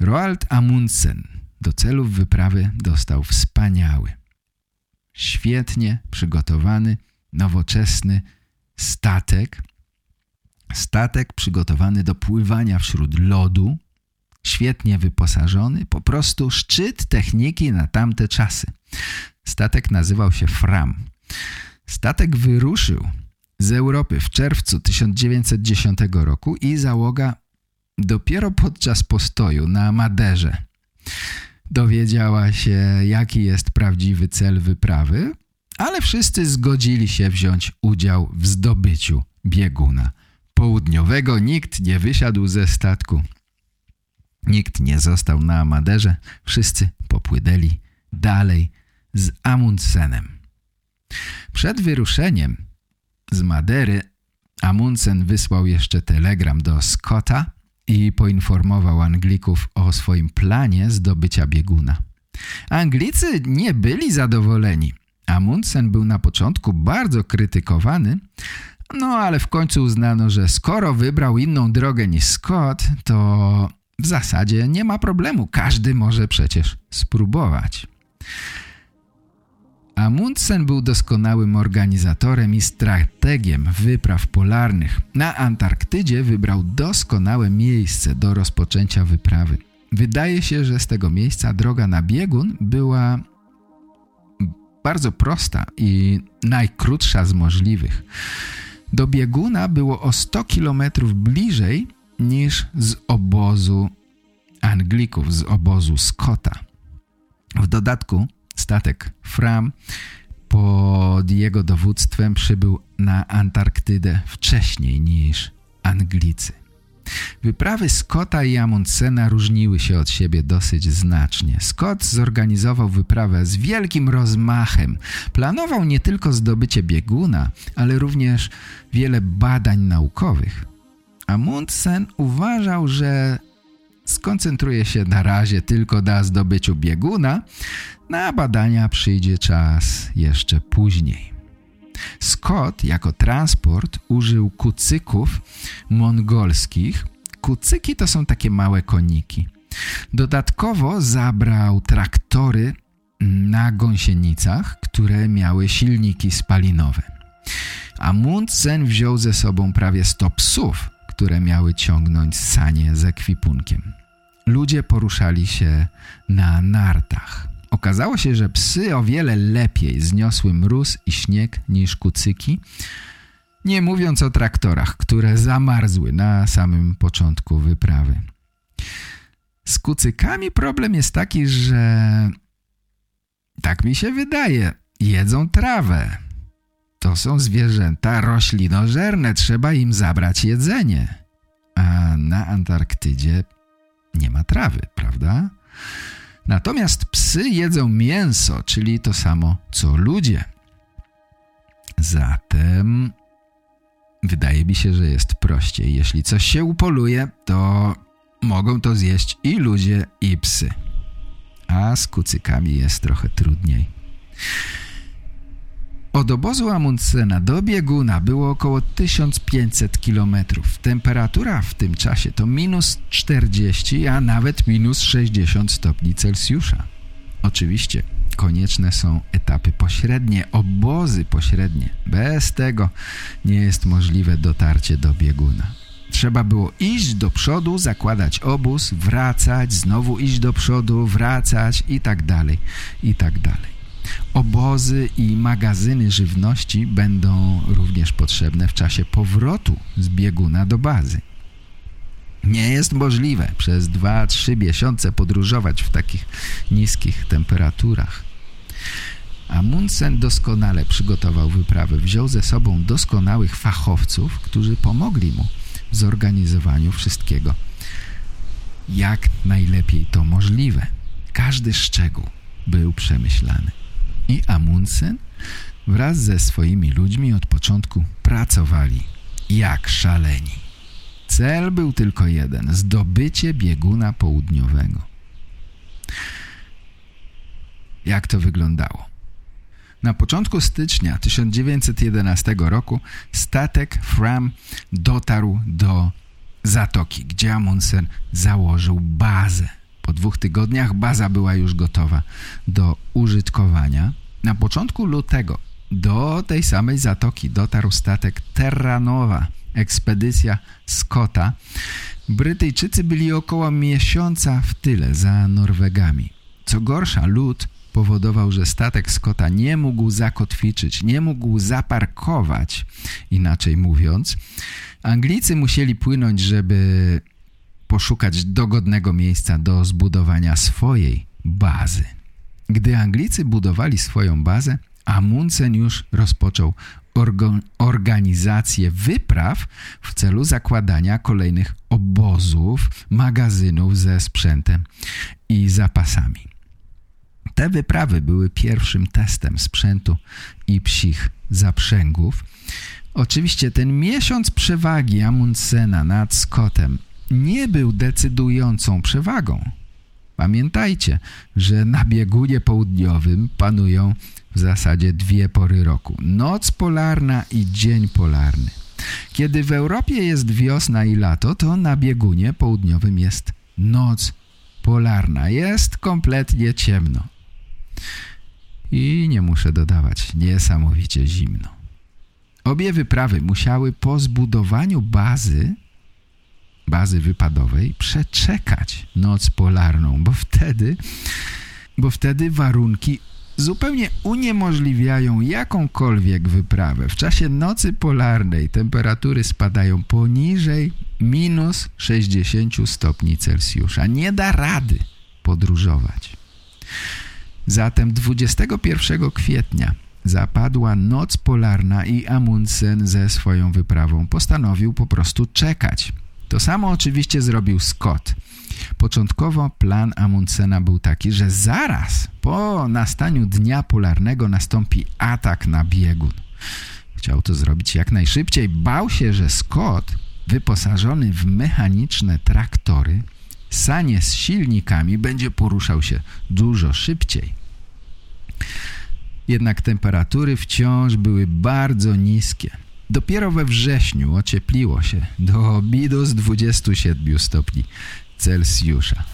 Roald Amundsen do celów wyprawy dostał wspaniały, świetnie przygotowany, nowoczesny statek. Statek przygotowany do pływania wśród lodu, świetnie wyposażony, po prostu szczyt techniki na tamte czasy. Statek nazywał się Fram. Statek wyruszył z Europy w czerwcu 1910 roku i załoga dopiero podczas postoju na Maderze dowiedziała się, jaki jest prawdziwy cel wyprawy, ale wszyscy zgodzili się wziąć udział w zdobyciu bieguna południowego. Nikt nie wysiadł ze statku. Nikt nie został na Maderze. Wszyscy popłynęli dalej z Amundsenem. Przed wyruszeniem z Madery Amundsen wysłał jeszcze telegram do Scotta i poinformował Anglików o swoim planie zdobycia bieguna. Anglicy nie byli zadowoleni. Amundsen był na początku bardzo krytykowany, no ale w końcu uznano, że skoro wybrał inną drogę niż Scott, to w zasadzie nie ma problemu. Każdy może przecież spróbować. Amundsen był doskonałym organizatorem i strategiem wypraw polarnych. Na Antarktydzie wybrał doskonałe miejsce do rozpoczęcia wyprawy. Wydaje się, że z tego miejsca droga na biegun była bardzo prosta i najkrótsza z możliwych. Do bieguna było o 100 km bliżej niż z obozu Anglików, z obozu Scotta. W dodatku statek Fram pod jego dowództwem przybył na Antarktydę wcześniej niż Anglicy. Wyprawy Scotta i Amundsena różniły się od siebie dosyć znacznie. Scott zorganizował wyprawę z wielkim rozmachem. Planował nie tylko zdobycie bieguna, ale również wiele badań naukowych. Amundsen uważał, że skoncentruje się na razie tylko na zdobyciu bieguna, na badania przyjdzie czas jeszcze później. Scott jako transport użył kucyków mongolskich. Kucyki to są takie małe koniki. Dodatkowo zabrał traktory na gąsienicach, które miały silniki spalinowe. Amundsen wziął ze sobą prawie 100 psów, które miały ciągnąć sanie z ekwipunkiem. Ludzie poruszali się na nartach. Okazało się, że psy o wiele lepiej zniosły mróz i śnieg niż kucyki, nie mówiąc o traktorach, które zamarzły na samym początku wyprawy. Z kucykami problem jest taki, że tak mi się wydaje, jedzą trawę. To są zwierzęta roślinożerne, trzeba im zabrać jedzenie. A na Antarktydzie nie ma trawy, prawda? Natomiast psy jedzą mięso, czyli to samo co ludzie. Zatem wydaje mi się, że jest prościej. Jeśli coś się upoluje, to mogą to zjeść i ludzie, i psy. A z kucykami jest trochę trudniej. Od obozu Amundsena do bieguna było około 1500 km. Temperatura w tym czasie to minus 40, a nawet minus 60 stopni Celsjusza. Oczywiście konieczne są etapy pośrednie, obozy pośrednie. Bez tego nie jest możliwe dotarcie do bieguna. Trzeba było iść do przodu, zakładać obóz, wracać, znowu iść do przodu, wracać i tak dalej, i tak dalej. Obozy i magazyny żywności będą również potrzebne w czasie powrotu z bieguna do bazy. Nie jest możliwe przez 2-3 miesiące podróżować w takich niskich temperaturach. Amundsen doskonale przygotował wyprawę. Wziął ze sobą doskonałych fachowców, którzy pomogli mu w zorganizowaniu wszystkiego. Jak najlepiej to możliwe. Każdy szczegół był przemyślany. I Amundsen wraz ze swoimi ludźmi od początku pracowali jak szaleni. Cel był tylko jeden – zdobycie bieguna południowego. Jak to wyglądało? Na początku stycznia 1911 roku statek Fram dotarł do zatoki, gdzie Amundsen założył bazę. Po dwóch tygodniach baza była już gotowa do użytkowania. Na początku lutego do tej samej zatoki dotarł statek Terranowa, ekspedycja Scotta. Brytyjczycy byli około miesiąca w tyle za Norwegami. Co gorsza, lód powodował, że statek Scotta nie mógł zakotwiczyć, nie mógł zaparkować, inaczej mówiąc. Anglicy musieli płynąć, żeby poszukać dogodnego miejsca do zbudowania swojej bazy. Gdy Anglicy budowali swoją bazę, Amundsen już rozpoczął organizację wypraw w celu zakładania kolejnych obozów, magazynów ze sprzętem i zapasami. Te wyprawy były pierwszym testem sprzętu i psich zaprzęgów. Oczywiście ten miesiąc przewagi Amundsena nad Scottem nie był decydującą przewagą. Pamiętajcie, że na biegunie południowym panują w zasadzie dwie pory roku. Noc polarna i dzień polarny. Kiedy w Europie jest wiosna i lato, to na biegunie południowym jest noc polarna. Jest kompletnie ciemno. I nie muszę dodawać, niesamowicie zimno. Obie wyprawy musiały po zbudowaniu bazy, bazy wypadowej, przeczekać noc polarną, bo wtedy, bo wtedy warunki zupełnie uniemożliwiają jakąkolwiek wyprawę. W czasie nocy polarnej temperatury spadają poniżej minus 60 stopni Celsjusza. Nie da rady podróżować. Zatem 21 kwietnia zapadła noc polarna i Amundsen ze swoją wyprawą postanowił po prostu czekać. To samo oczywiście zrobił Scott. Początkowo plan Amundsena był taki, że zaraz po nastaniu dnia polarnego nastąpi atak na biegun. Chciał to zrobić jak najszybciej. Bał się, że Scott, wyposażony w mechaniczne traktory, sanie z silnikami, będzie poruszał się dużo szybciej. Jednak temperatury wciąż były bardzo niskie. Dopiero we wrześniu ociepliło się do minus 27 stopni Celsjusza.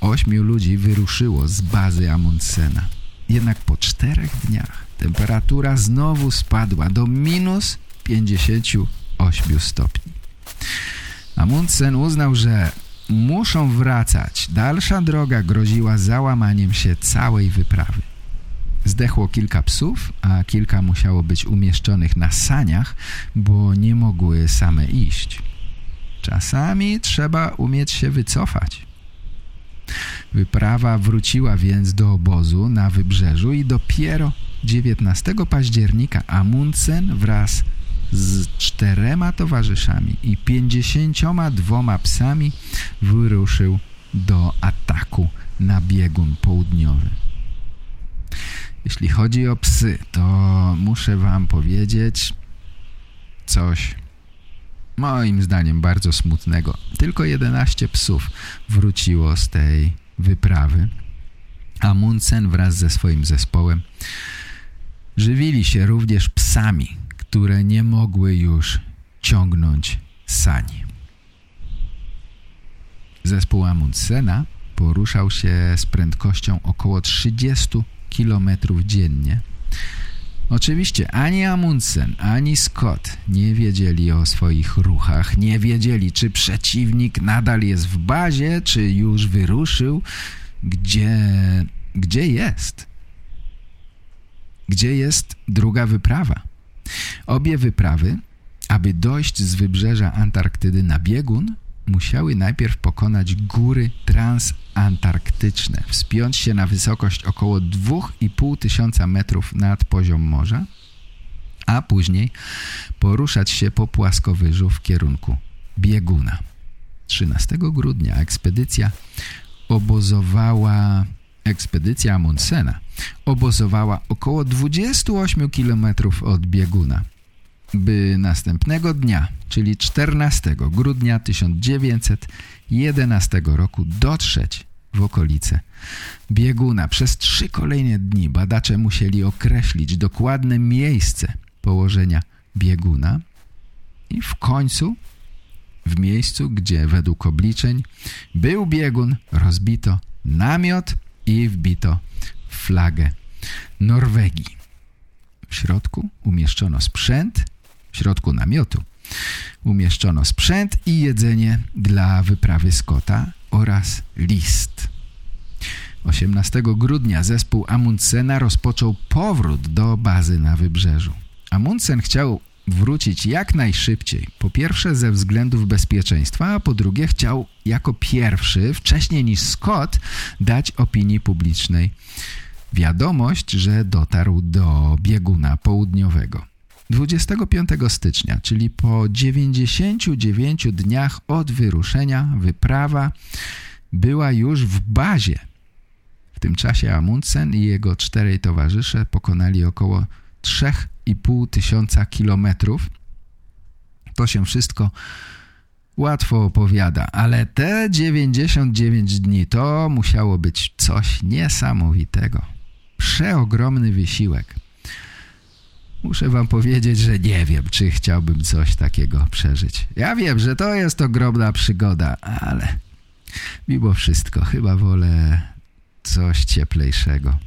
Ośmiu ludzi wyruszyło z bazy Amundsena. Jednak po czterech dniach temperatura znowu spadła do minus 58 stopni. Amundsen uznał, że muszą wracać. Dalsza droga groziła załamaniem się całej wyprawy. Zdechło kilka psów, a kilka musiało być umieszczonych na saniach, bo nie mogły same iść. Czasami trzeba umieć się wycofać. Wyprawa wróciła więc do obozu na wybrzeżu i dopiero 19 października Amundsen wraz z czterema towarzyszami i 52 psami wyruszył do ataku na biegun południowy. Jeśli chodzi o psy, to muszę wam powiedzieć coś moim zdaniem bardzo smutnego. Tylko 11 psów wróciło z tej wyprawy. Amundsen wraz ze swoim zespołem żywili się również psami, które nie mogły już ciągnąć sani. Zespół Amundsena poruszał się z prędkością około 30 km dziennie Oczywiście ani Amundsen, ani Scott nie wiedzieli o swoich ruchach, nie wiedzieli, czy przeciwnik nadal jest w bazie, czy już wyruszył, gdzie, gdzie jest. Gdzie jest druga wyprawa? Obie wyprawy, aby dojść z wybrzeża Antarktydy na biegun, musiały najpierw pokonać góry transantarktyczne, wspiąć się na wysokość około 2,5 tysiąca metrów nad poziom morza, a później poruszać się po płaskowyżu w kierunku bieguna. 13 grudnia ekspedycja obozowała ekspedycja Amundsena obozowała około 28 km od bieguna, by następnego dnia, czyli 14 grudnia 1911 roku dotrzeć w okolice bieguna. Przez trzy kolejne dni badacze musieli określić dokładne miejsce położenia bieguna i w końcu w miejscu, gdzie według obliczeń był biegun, rozbito namiot i wbito flagę Norwegii. W środku umieszczono sprzęt, w środku namiotu umieszczono sprzęt i jedzenie dla wyprawy Scotta oraz list. 18 grudnia zespół Amundsena rozpoczął powrót do bazy na wybrzeżu. Amundsen chciał wrócić jak najszybciej. Po pierwsze ze względów bezpieczeństwa, a po drugie chciał jako pierwszy, wcześniej niż Scott, dać opinii publicznej wiadomość, że dotarł do bieguna południowego. 25 stycznia, czyli po 99 dniach od wyruszenia, wyprawa była już w bazie. W tym czasie Amundsen i jego czterej towarzysze pokonali około 3,5 tysiąca kilometrów. To się wszystko łatwo opowiada, ale te 99 dni to musiało być coś niesamowitego. Przeogromny wysiłek. Muszę wam powiedzieć, że nie wiem, czy chciałbym coś takiego przeżyć. Ja wiem, że to jest ogromna przygoda, ale mimo wszystko chyba wolę coś cieplejszego.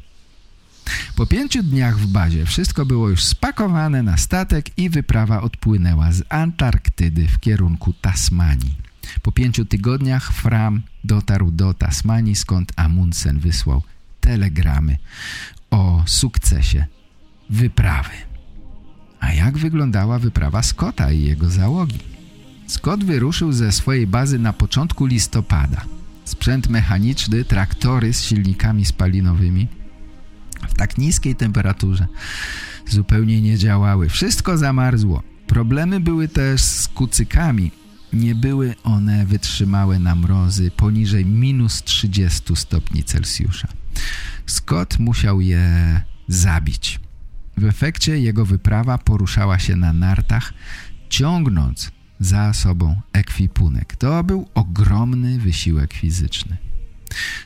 Po pięciu dniach w bazie wszystko było już spakowane na statek i wyprawa odpłynęła z Antarktydy w kierunku Tasmanii. Po pięciu tygodniach Fram dotarł do Tasmanii, skąd Amundsen wysłał telegramy o sukcesie wyprawy. A jak wyglądała wyprawa Scotta i jego załogi? Scott wyruszył ze swojej bazy na początku listopada. Sprzęt mechaniczny, traktory z silnikami spalinowymi w tak niskiej temperaturze zupełnie nie działały. Wszystko zamarzło. Problemy były też z kucykami. Nie były one wytrzymałe na mrozy poniżej minus 30 stopni Celsjusza. Scott musiał je zabić. W efekcie jego wyprawa poruszała się na nartach, ciągnąc za sobą ekwipunek. To był ogromny wysiłek fizyczny.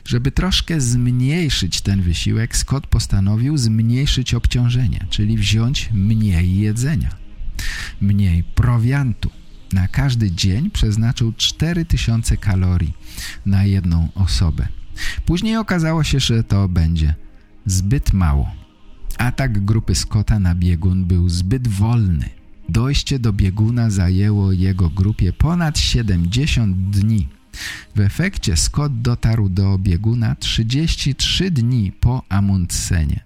Żeby troszkę zmniejszyć ten wysiłek, Scott postanowił zmniejszyć obciążenie, czyli wziąć mniej jedzenia, mniej prowiantu. Na każdy dzień przeznaczył 4000 kalorii na jedną osobę. Później okazało się, że to będzie zbyt mało. Atak grupy Scotta na biegun był zbyt wolny. Dojście do bieguna zajęło jego grupie ponad 70 dni. W efekcie Scott dotarł do bieguna 33 dni po Amundsenie.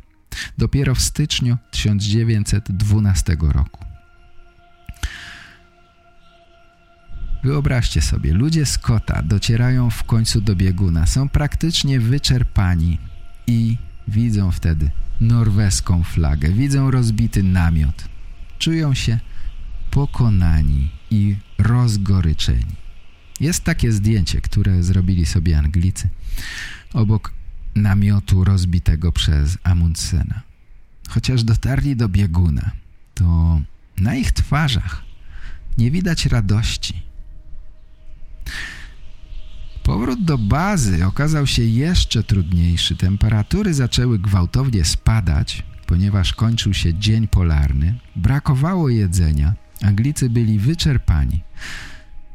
Dopiero w styczniu 1912 roku. Wyobraźcie sobie, ludzie Scotta docierają w końcu do bieguna, są praktycznie wyczerpani i widzą wtedy norweską flagę, widzą rozbity namiot. Czują się pokonani i rozgoryczeni. Jest takie zdjęcie, które zrobili sobie Anglicy obok namiotu rozbitego przez Amundsena. Chociaż dotarli do bieguna, to na ich twarzach nie widać radości. Powrót do bazy okazał się jeszcze trudniejszy. Temperatury zaczęły gwałtownie spadać, ponieważ kończył się dzień polarny. Brakowało jedzenia. Anglicy byli wyczerpani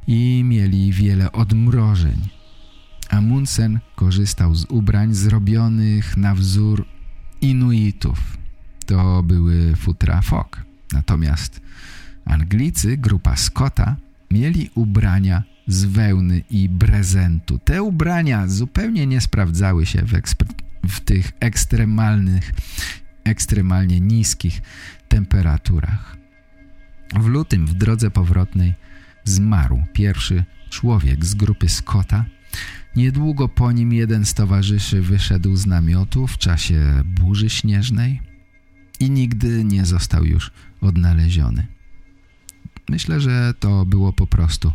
i mieli wiele odmrożeń. Amundsen korzystał z ubrań zrobionych na wzór Inuitów. To były futra fok. Natomiast Anglicy, grupa Scotta, mieli ubrania z wełny i brezentu. Te ubrania zupełnie nie sprawdzały się w, w tych ekstremalnych, ekstremalnie niskich temperaturach. W lutym w drodze powrotnej zmarł pierwszy człowiek z grupy Scotta. Niedługo po nim jeden z towarzyszy wyszedł z namiotu w czasie burzy śnieżnej i nigdy nie został już odnaleziony. Myślę, że to było po prostu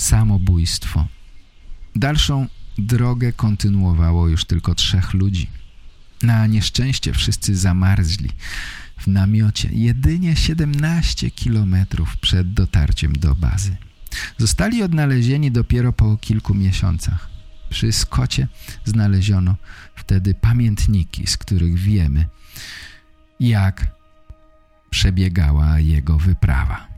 samobójstwo. Dalszą drogę kontynuowało już tylko trzech ludzi. Na nieszczęście wszyscy zamarzli w namiocie jedynie 17 kilometrów przed dotarciem do bazy. Zostali odnalezieni dopiero po kilku miesiącach. Przy Skocie znaleziono wtedy pamiętniki, z których wiemy, jak przebiegała jego wyprawa.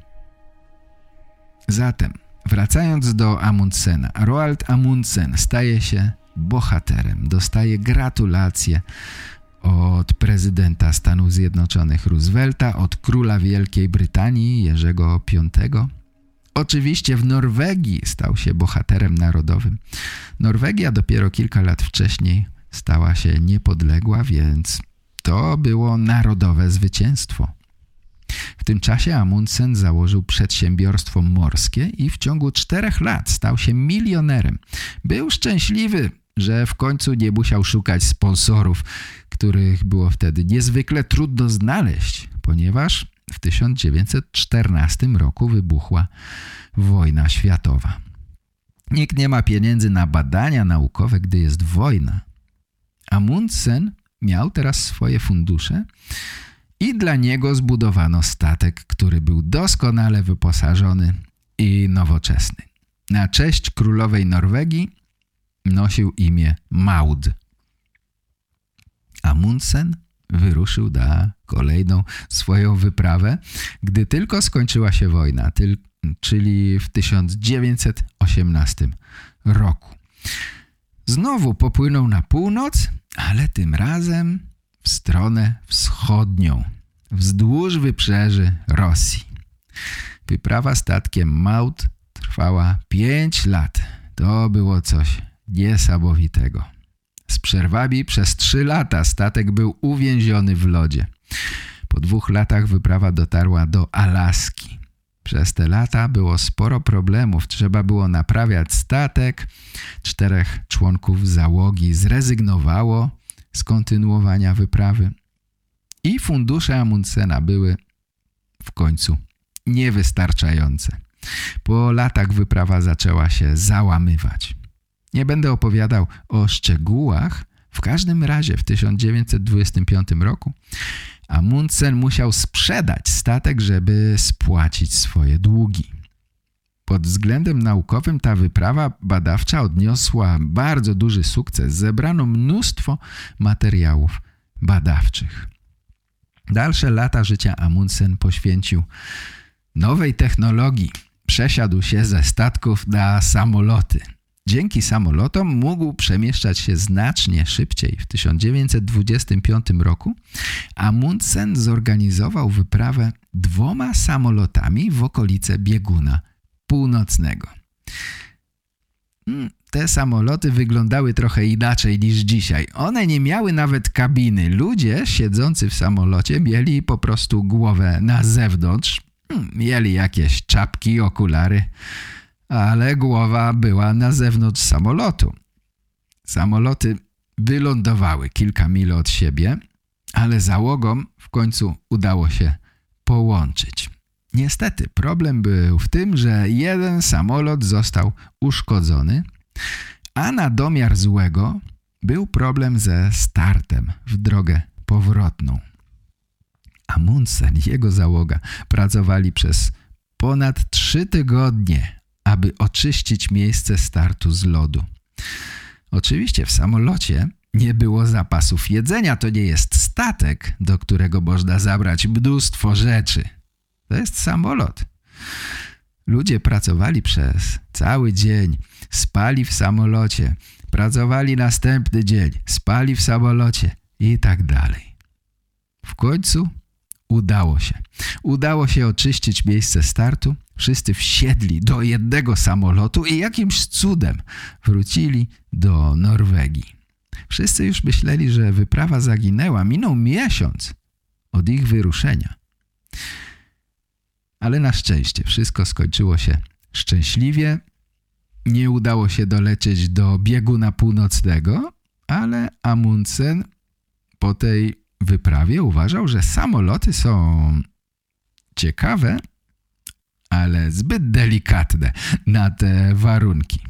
Zatem, wracając do Amundsena, Roald Amundsen staje się bohaterem, dostaje gratulacje od prezydenta Stanów Zjednoczonych Roosevelta, od króla Wielkiej Brytanii Jerzego V. Oczywiście w Norwegii stał się bohaterem narodowym. Norwegia dopiero kilka lat wcześniej stała się niepodległa, więc to było narodowe zwycięstwo. W tym czasie Amundsen założył przedsiębiorstwo morskie i w ciągu czterech lat stał się milionerem. Był szczęśliwy, że w końcu nie musiał szukać sponsorów, których było wtedy niezwykle trudno znaleźć, ponieważ w 1914 roku wybuchła wojna światowa. Nikt nie ma pieniędzy na badania naukowe, gdy jest wojna. Amundsen miał teraz swoje fundusze i dla niego zbudowano statek, który był doskonale wyposażony i nowoczesny. Na cześć królowej Norwegii nosił imię Maud. Amundsen wyruszył na kolejną swoją wyprawę, gdy tylko skończyła się wojna, czyli w 1918 roku. Znowu popłynął na północ, ale tym razem w stronę wschodnią, wzdłuż wybrzeży Rosji. Wyprawa statkiem Maut trwała pięć lat. To było coś niesamowitego. Z przerwami przez trzy lata statek był uwięziony w lodzie. Po dwóch latach wyprawa dotarła do Alaski. Przez te lata było sporo problemów. Trzeba było naprawiać statek. Czterech członków załogi zrezygnowało z kontynuowania wyprawy. I fundusze Amundsena były w końcu niewystarczające. Po latach wyprawa zaczęła się załamywać. Nie będę opowiadał o szczegółach. W każdym razie w 1925 roku Amundsen musiał sprzedać statek, żeby spłacić swoje długi. Pod względem naukowym ta wyprawa badawcza odniosła bardzo duży sukces. Zebrano mnóstwo materiałów badawczych. Dalsze lata życia Amundsen poświęcił nowej technologii. Przesiadł się ze statków na samoloty. Dzięki samolotom mógł przemieszczać się znacznie szybciej. W 1925 roku Amundsen zorganizował wyprawę dwoma samolotami w okolice bieguna północnego. Hmm, te samoloty wyglądały trochę inaczej niż dzisiaj. One nie miały nawet kabiny. Ludzie siedzący w samolocie mieli po prostu głowę na zewnątrz. Hmm, mieli jakieś czapki, okulary ale głowa była na zewnątrz samolotu. Samoloty wylądowały kilka mil od siebie, ale załogom w końcu udało się połączyć. Niestety problem był w tym, że jeden samolot został uszkodzony, a na domiar złego był problem ze startem w drogę powrotną. Amundsen i jego załoga pracowali przez ponad trzy tygodnie, aby oczyścić miejsce startu z lodu. Oczywiście w samolocie nie było zapasów jedzenia. To nie jest statek, do którego można zabrać mnóstwo rzeczy. To jest samolot. Ludzie pracowali przez cały dzień, spali w samolocie, pracowali następny dzień, spali w samolocie i tak dalej. W końcu udało się. Udało się oczyścić miejsce startu Wszyscy wsiedli do jednego samolotu i jakimś cudem wrócili do Norwegii. Wszyscy już myśleli, że wyprawa zaginęła. Minął miesiąc od ich wyruszenia. Ale na szczęście wszystko skończyło się szczęśliwie nie udało się dolecieć do bieguna północnego, ale Amundsen po tej wyprawie uważał, że samoloty są ciekawe, ale zbyt delikatne na te warunki.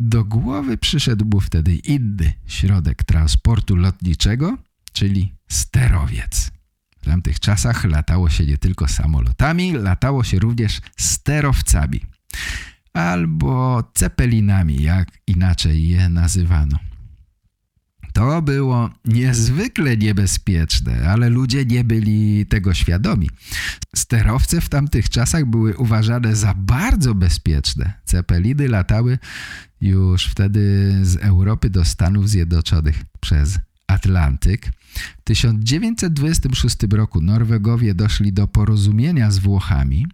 Do głowy przyszedł mu wtedy inny środek transportu lotniczego, czyli sterowiec. W tamtych czasach latało się nie tylko samolotami, latało się również sterowcami albo cepelinami, jak inaczej je nazywano. To było niezwykle niebezpieczne, ale ludzie nie byli tego świadomi. Sterowce w tamtych czasach były uważane za bardzo bezpieczne. Cepeliny latały już wtedy z Europy do Stanów Zjednoczonych przez Atlantyk. W 1926 roku Norwegowie doszli do porozumienia z Włochami.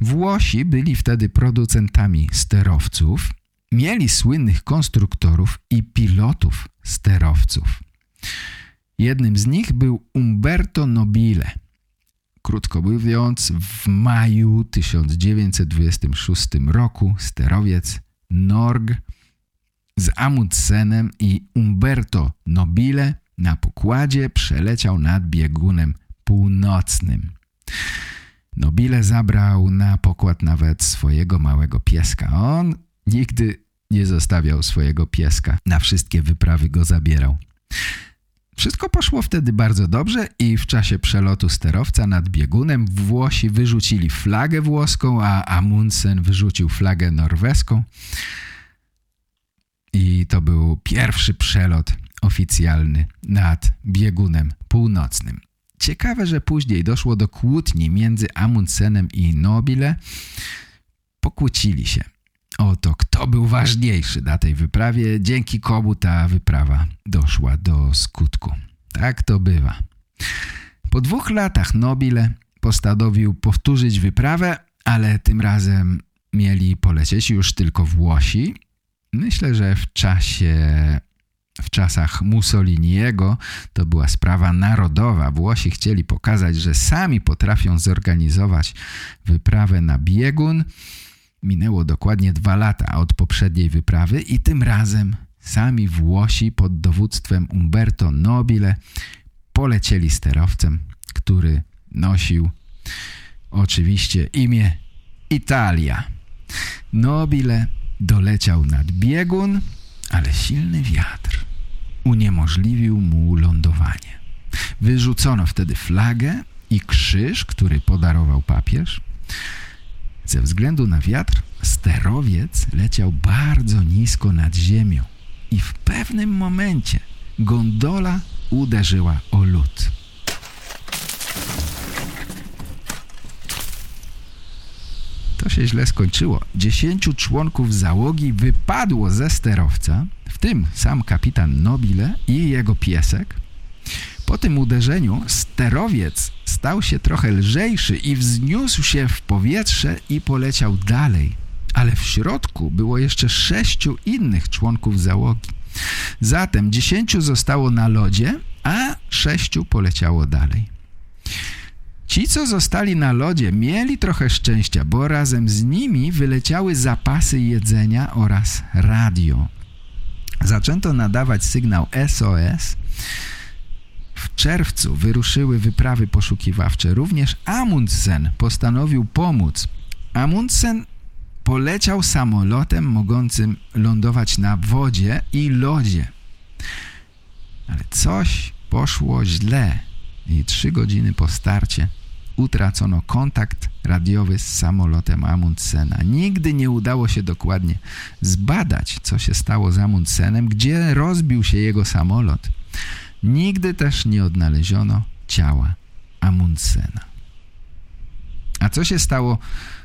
Włosi byli wtedy producentami sterowców, mieli słynnych konstruktorów i pilotów sterowców. Jednym z nich był Umberto Nobile. Krótko mówiąc, w maju 1926 roku sterowiec Norg z Amundsenem i Umberto Nobile na pokładzie przeleciał nad biegunem północnym. Nobile zabrał na pokład nawet swojego małego pieska. On nigdy nie zostawiał swojego pieska. Na wszystkie wyprawy go zabierał. Wszystko poszło wtedy bardzo dobrze i w czasie przelotu sterowca nad biegunem Włosi wyrzucili flagę włoską, a Amundsen wyrzucił flagę norweską. I to był pierwszy przelot oficjalny nad biegunem północnym. Ciekawe, że później doszło do kłótni między Amundsenem i Nobile. Pokłócili się o to, kto był ważniejszy na tej wyprawie, dzięki komu ta wyprawa doszła do skutku. Tak to bywa. Po dwóch latach Nobile postanowił powtórzyć wyprawę, ale tym razem mieli polecieć już tylko Włosi. Myślę, że w czasie w czasach Mussoliniego to była sprawa narodowa. Włosi chcieli pokazać, że sami potrafią zorganizować wyprawę na biegun. Minęło dokładnie dwa lata od poprzedniej wyprawy i tym razem sami Włosi pod dowództwem Umberto Nobile polecieli sterowcem, który nosił oczywiście imię Italia. Nobile doleciał nad biegun, ale silny wiatr uniemożliwił mu lądowanie. Wyrzucono wtedy flagę i krzyż, który podarował papież. Ze względu na wiatr sterowiec leciał bardzo nisko nad ziemią i w pewnym momencie gondola uderzyła o lód. To się źle skończyło. Dziesięciu członków załogi wypadło ze sterowca, w tym sam kapitan Nobile i jego piesek. Po tym uderzeniu sterowiec stał się trochę lżejszy i wzniósł się w powietrze i poleciał dalej. Ale w środku było jeszcze sześciu innych członków załogi. Zatem dziesięciu zostało na lodzie, a sześciu poleciało dalej. Ci, co zostali na lodzie, mieli trochę szczęścia, bo razem z nimi wyleciały zapasy jedzenia oraz radio. Zaczęto nadawać sygnał SOS. W czerwcu wyruszyły wyprawy poszukiwawcze. Również Amundsen postanowił pomóc. Amundsen poleciał samolotem mogącym lądować na wodzie i lodzie. Ale coś poszło źle i trzy godziny po starcie utracono kontakt radiowy z samolotem Amundsena. Nigdy nie udało się dokładnie zbadać, co się stało z Amundsenem, gdzie rozbił się jego samolot. Nigdy też nie odnaleziono ciała Amundsena. A co się stało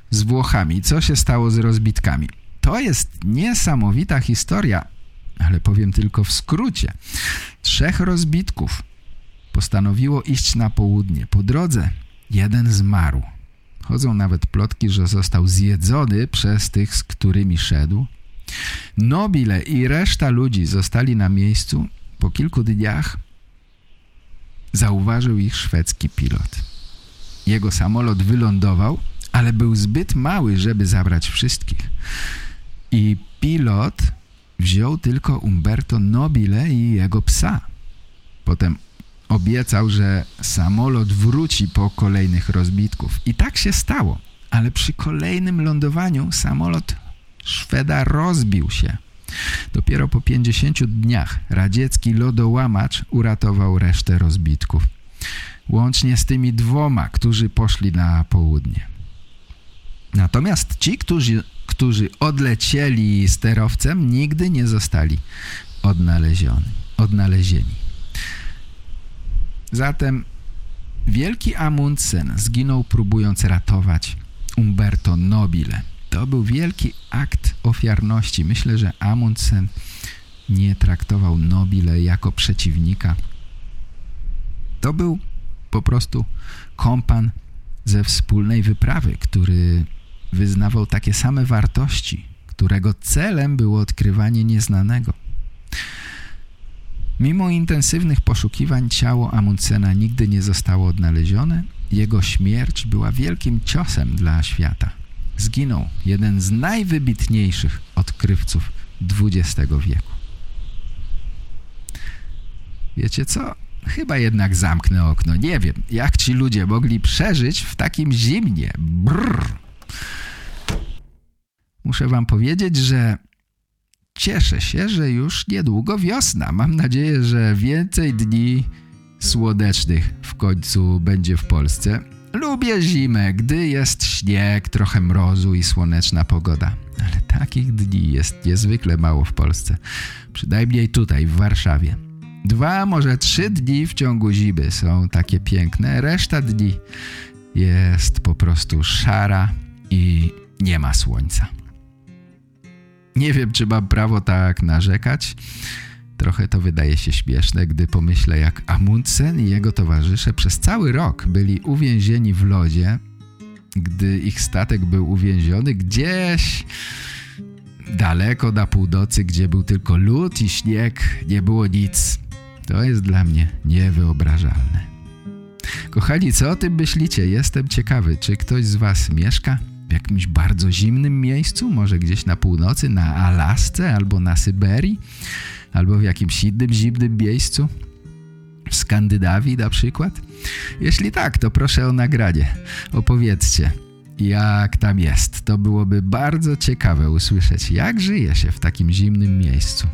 z Włochami? Co się stało z rozbitkami? To jest niesamowita historia, ale powiem tylko w skrócie. Trzech rozbitków postanowiło iść na południe. Po drodze Jeden zmarł. Chodzą nawet plotki, że został zjedzony przez tych, z którymi szedł. Nobile i reszta ludzi zostali na miejscu. Po kilku dniach zauważył ich szwedzki pilot. Jego samolot wylądował, ale był zbyt mały, żeby zabrać wszystkich. I pilot wziął tylko Umberto Nobile i jego psa. Potem obiecał, że samolot wróci po kolejnych rozbitków. I tak się stało, ale przy kolejnym lądowaniu samolot Szweda rozbił się. Dopiero po 50 dniach radziecki lodołamacz uratował resztę rozbitków. Łącznie z tymi dwoma, którzy poszli na południe. Natomiast ci, którzy, którzy odlecieli sterowcem, nigdy nie zostali odnalezieni. odnalezieni. Zatem wielki Amundsen zginął próbując ratować Umberto Nobile. To był wielki akt ofiarności. Myślę, że Amundsen nie traktował Nobile jako przeciwnika. To był po prostu kompan ze wspólnej wyprawy, który wyznawał takie same wartości, którego celem było odkrywanie nieznanego. Mimo intensywnych poszukiwań ciało Amundsena nigdy nie zostało odnalezione. Jego śmierć była wielkim ciosem dla świata. Zginął jeden z najwybitniejszych odkrywców XX wieku. Wiecie co? Chyba jednak zamknę okno. Nie wiem, jak ci ludzie mogli przeżyć w takim zimnie. Brrr. Muszę wam powiedzieć, że cieszę się, że już niedługo wiosna. Mam nadzieję, że więcej dni słonecznych w końcu będzie w Polsce. Lubię zimę, gdy jest śnieg, trochę mrozu i słoneczna pogoda. Ale takich dni jest niezwykle mało w Polsce. Przynajmniej tutaj, w Warszawie. Dwa, może trzy dni w ciągu zimy są takie piękne. Reszta dni jest po prostu szara i nie ma słońca. Nie wiem, czy mam prawo tak narzekać. Trochę to wydaje się śmieszne, gdy pomyślę, jak Amundsen i jego towarzysze przez cały rok byli uwięzieni w lodzie, gdy ich statek był uwięziony gdzieś daleko na północy, gdzie był tylko lód i śnieg, nie było nic. To jest dla mnie niewyobrażalne. Kochani, co o tym myślicie? Jestem ciekawy, czy ktoś z was mieszka jakimś bardzo zimnym miejscu, może gdzieś na północy, na Alasce albo na Syberii, albo w jakimś innym zimnym miejscu, w Skandynawii na przykład? Jeśli tak, to proszę o nagranie. Opowiedzcie, jak tam jest. To byłoby bardzo ciekawe usłyszeć, jak żyje się w takim zimnym miejscu.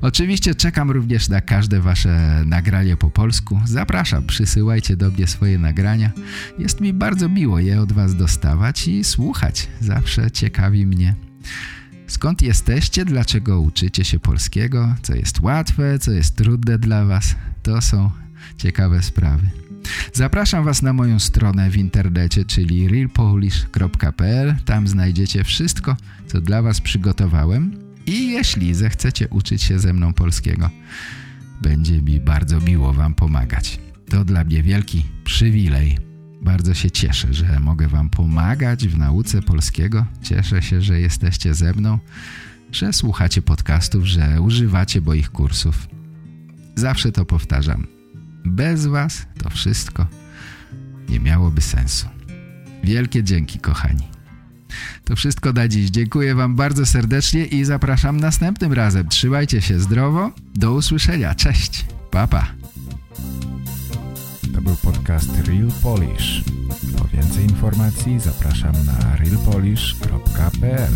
Oczywiście czekam również na każde wasze nagranie po polsku. Zapraszam, przysyłajcie do mnie swoje nagrania. Jest mi bardzo miło je od was dostawać i słuchać. Zawsze ciekawi mnie. Skąd jesteście? Dlaczego uczycie się polskiego? Co jest łatwe? Co jest trudne dla was? To są ciekawe sprawy. Zapraszam Was na moją stronę w internecie, czyli realpolish.pl. Tam znajdziecie wszystko, co dla Was przygotowałem i jeśli zechcecie uczyć się ze mną polskiego, będzie mi bardzo miło Wam pomagać. To dla mnie wielki przywilej. Bardzo się cieszę, że mogę Wam pomagać w nauce polskiego. Cieszę się, że jesteście ze mną, że słuchacie podcastów, że używacie moich kursów. Zawsze to powtarzam. Bez Was to wszystko nie miałoby sensu. Wielkie dzięki, kochani. To wszystko na dziś. Dziękuję Wam bardzo serdecznie i zapraszam następnym razem. Trzymajcie się zdrowo. Do usłyszenia. Cześć. Papa. Pa. To był podcast Real Polish. Po więcej informacji zapraszam na realpolish.pl